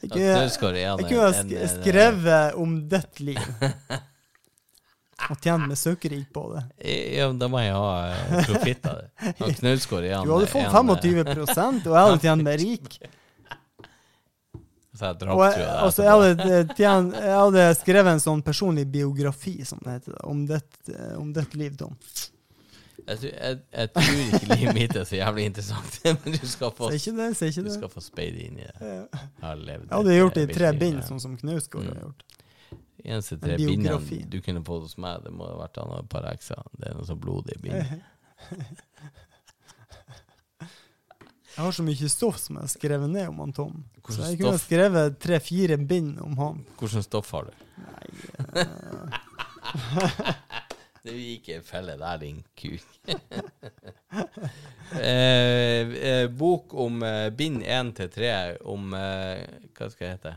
jeg kunne, ha en- skrevet om ditt liv. *laughs* Og tjent meg søkerik på det. Ja, men da må jeg ha eh, profitt av det. *laughs* Han Knausgård er Du hadde fått en, eh, 25 og jeg hadde tjent meg rik. Så jeg Og drapstrua jeg, altså, jeg, hadde tjent, jeg hadde skrevet en sånn personlig biografi, som det heter, eh, om ditt liv, Tom. Jeg, jeg, jeg tror ikke livet mitt er så jævlig interessant, *laughs* men du skal få, det, du skal få speide inn i det. Ja. Jeg har levd Jeg hadde gjort det i tre bind, sånn som Knausgård har Mm. gjort. Eneste En tre bindene du kunne fått hos meg, det må ha vært han og et par ekser. Det er noe sånn blodig bind. *laughs* Jeg har så mye stoff som jeg har skrevet ned om han Tom. Hvordan Så jeg kunne stoff? skrevet tre-fire bind om han. Hvilket stoff har du? Nei, eh, *laughs* Det gikk en felle der, din kuk. *laughs* eh, eh, bok om eh, bind én til tre om eh, Hva skal jeg hete?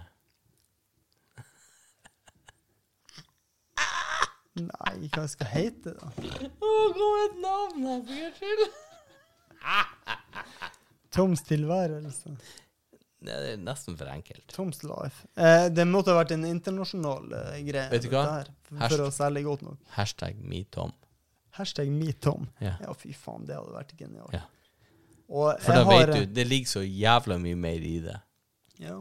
nei, hva skal jeg hete, da? Å, gå med et navn her, for guds skyld! Toms tilværelse. Det er nesten for enkelt. Toms life. Eh, det måtte ha vært en internasjonal eh, greie. Vet du hva? Der, for, Hasht- å selge godt nok. Hashtag MeTom. Hashtag MeTom. Ja. Ja, fy faen, det hadde vært genialt. Ja. Og For da har, vet du, det ligger så jævla mye mer i det. Ja.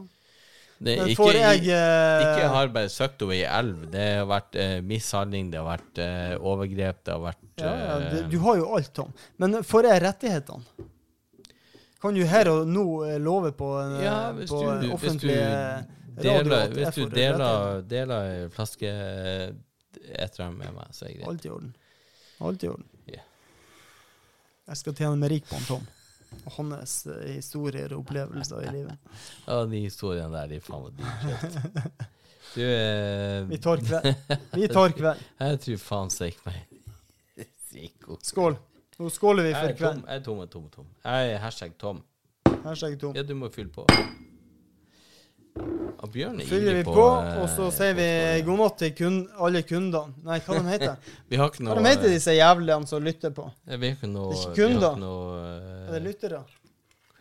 Det Men får ikke, jeg eh, ikke har bare søkt over i elv. Det har vært eh, mishandling, det har vært eh, overgrep, det har vært ja, ja, eh, det, Du har jo alt, Tom. Men får jeg rettighetene? Kan du her og nå eh, love på, eh, Ja, på du, offentlig deler, radio hvis du deler, deler en flaske eh, et med meg, så er det greit. Alt i orden. Alt i orden. Yeah. Jeg skal tjene meg rik på han Tom. Og hans eh, historier og opplevelser i livet. *laughs* Ja, de historiene der, de faen meg dritfete. Du, eh, Vi tar kveld. *laughs* Vi tar kveld. jeg tror faen sikkert meg *laughs* Skål. Nå skåler vi for kveld. jeg er tom, jeg er tom, tom. Jeg er hashtag Tom. Hashtag Tom. Ja, du må fylle på. Og Bjørn er Fyller vi på, på, eh, og så sier vi god natt til kun, alle kundene. Nei, hva de heter *laughs* Vi har ikke noe, Hva de heter disse jævlene som lytter på? Jeg Vi har ikke noe Det er ikke kunder. noe, Er det eh, lyttere?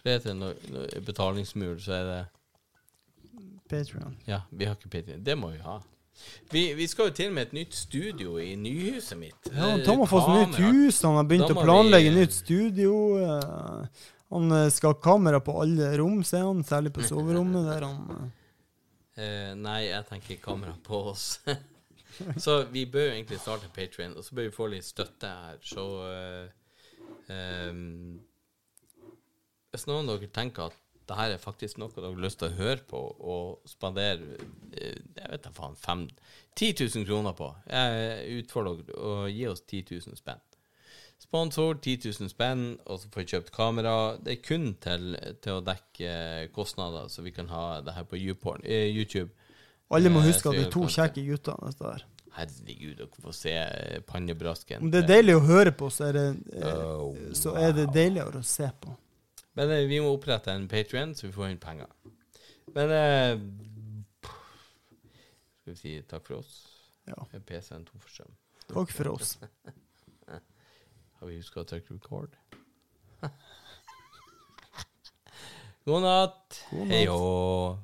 Hva heter det? Noe, noe betalingsmur, så er det Patreon. Ja, vi har ikke Patreon. Det må vi ha. Vi, vi skal jo til og med et nytt studio i nyhuset mitt. Ja, Eh, Tom har fått nytt hus, han har begynt å planlegge vi- nytt studio. eh, Han eh, skal ha kamera på alle rom, sier han, særlig på soverommet, der han Eh, nei, jeg tenker kamera på oss. *laughs* så vi bør jo egentlig starte Patrion, og så bør vi få litt støtte her. Så uh, um, Hvis noen av dere tenker at det her er faktisk noe dere har lyst til å høre på og spandere eh, jeg vet da faen, fem, 10 000 kroner på, jeg utfordrer dere å gi oss 10 000 spenn. Sponsor 10 000 spenn, og så får vi kjøpt kamera. Det er kun til, til å dekke kostnader, så vi kan ha det her på YouPorn, eh, YouTube. Alle må Eh, huske at vi er to kjekke gutter. neste år. Herregud, dere får se pannebrasken. Om det er deilig å høre på, så er det, Oh, så er det deiligere å se på. Men eh, vi må opprette en Patrion, så vi får inn penger. Men eh, Skal vi si takk for oss? Ja. PC-en tom for strøm? Takk for oss. *laughs* Har vi huska å trykke record? *laughs* God natt. God natt. Hei hå.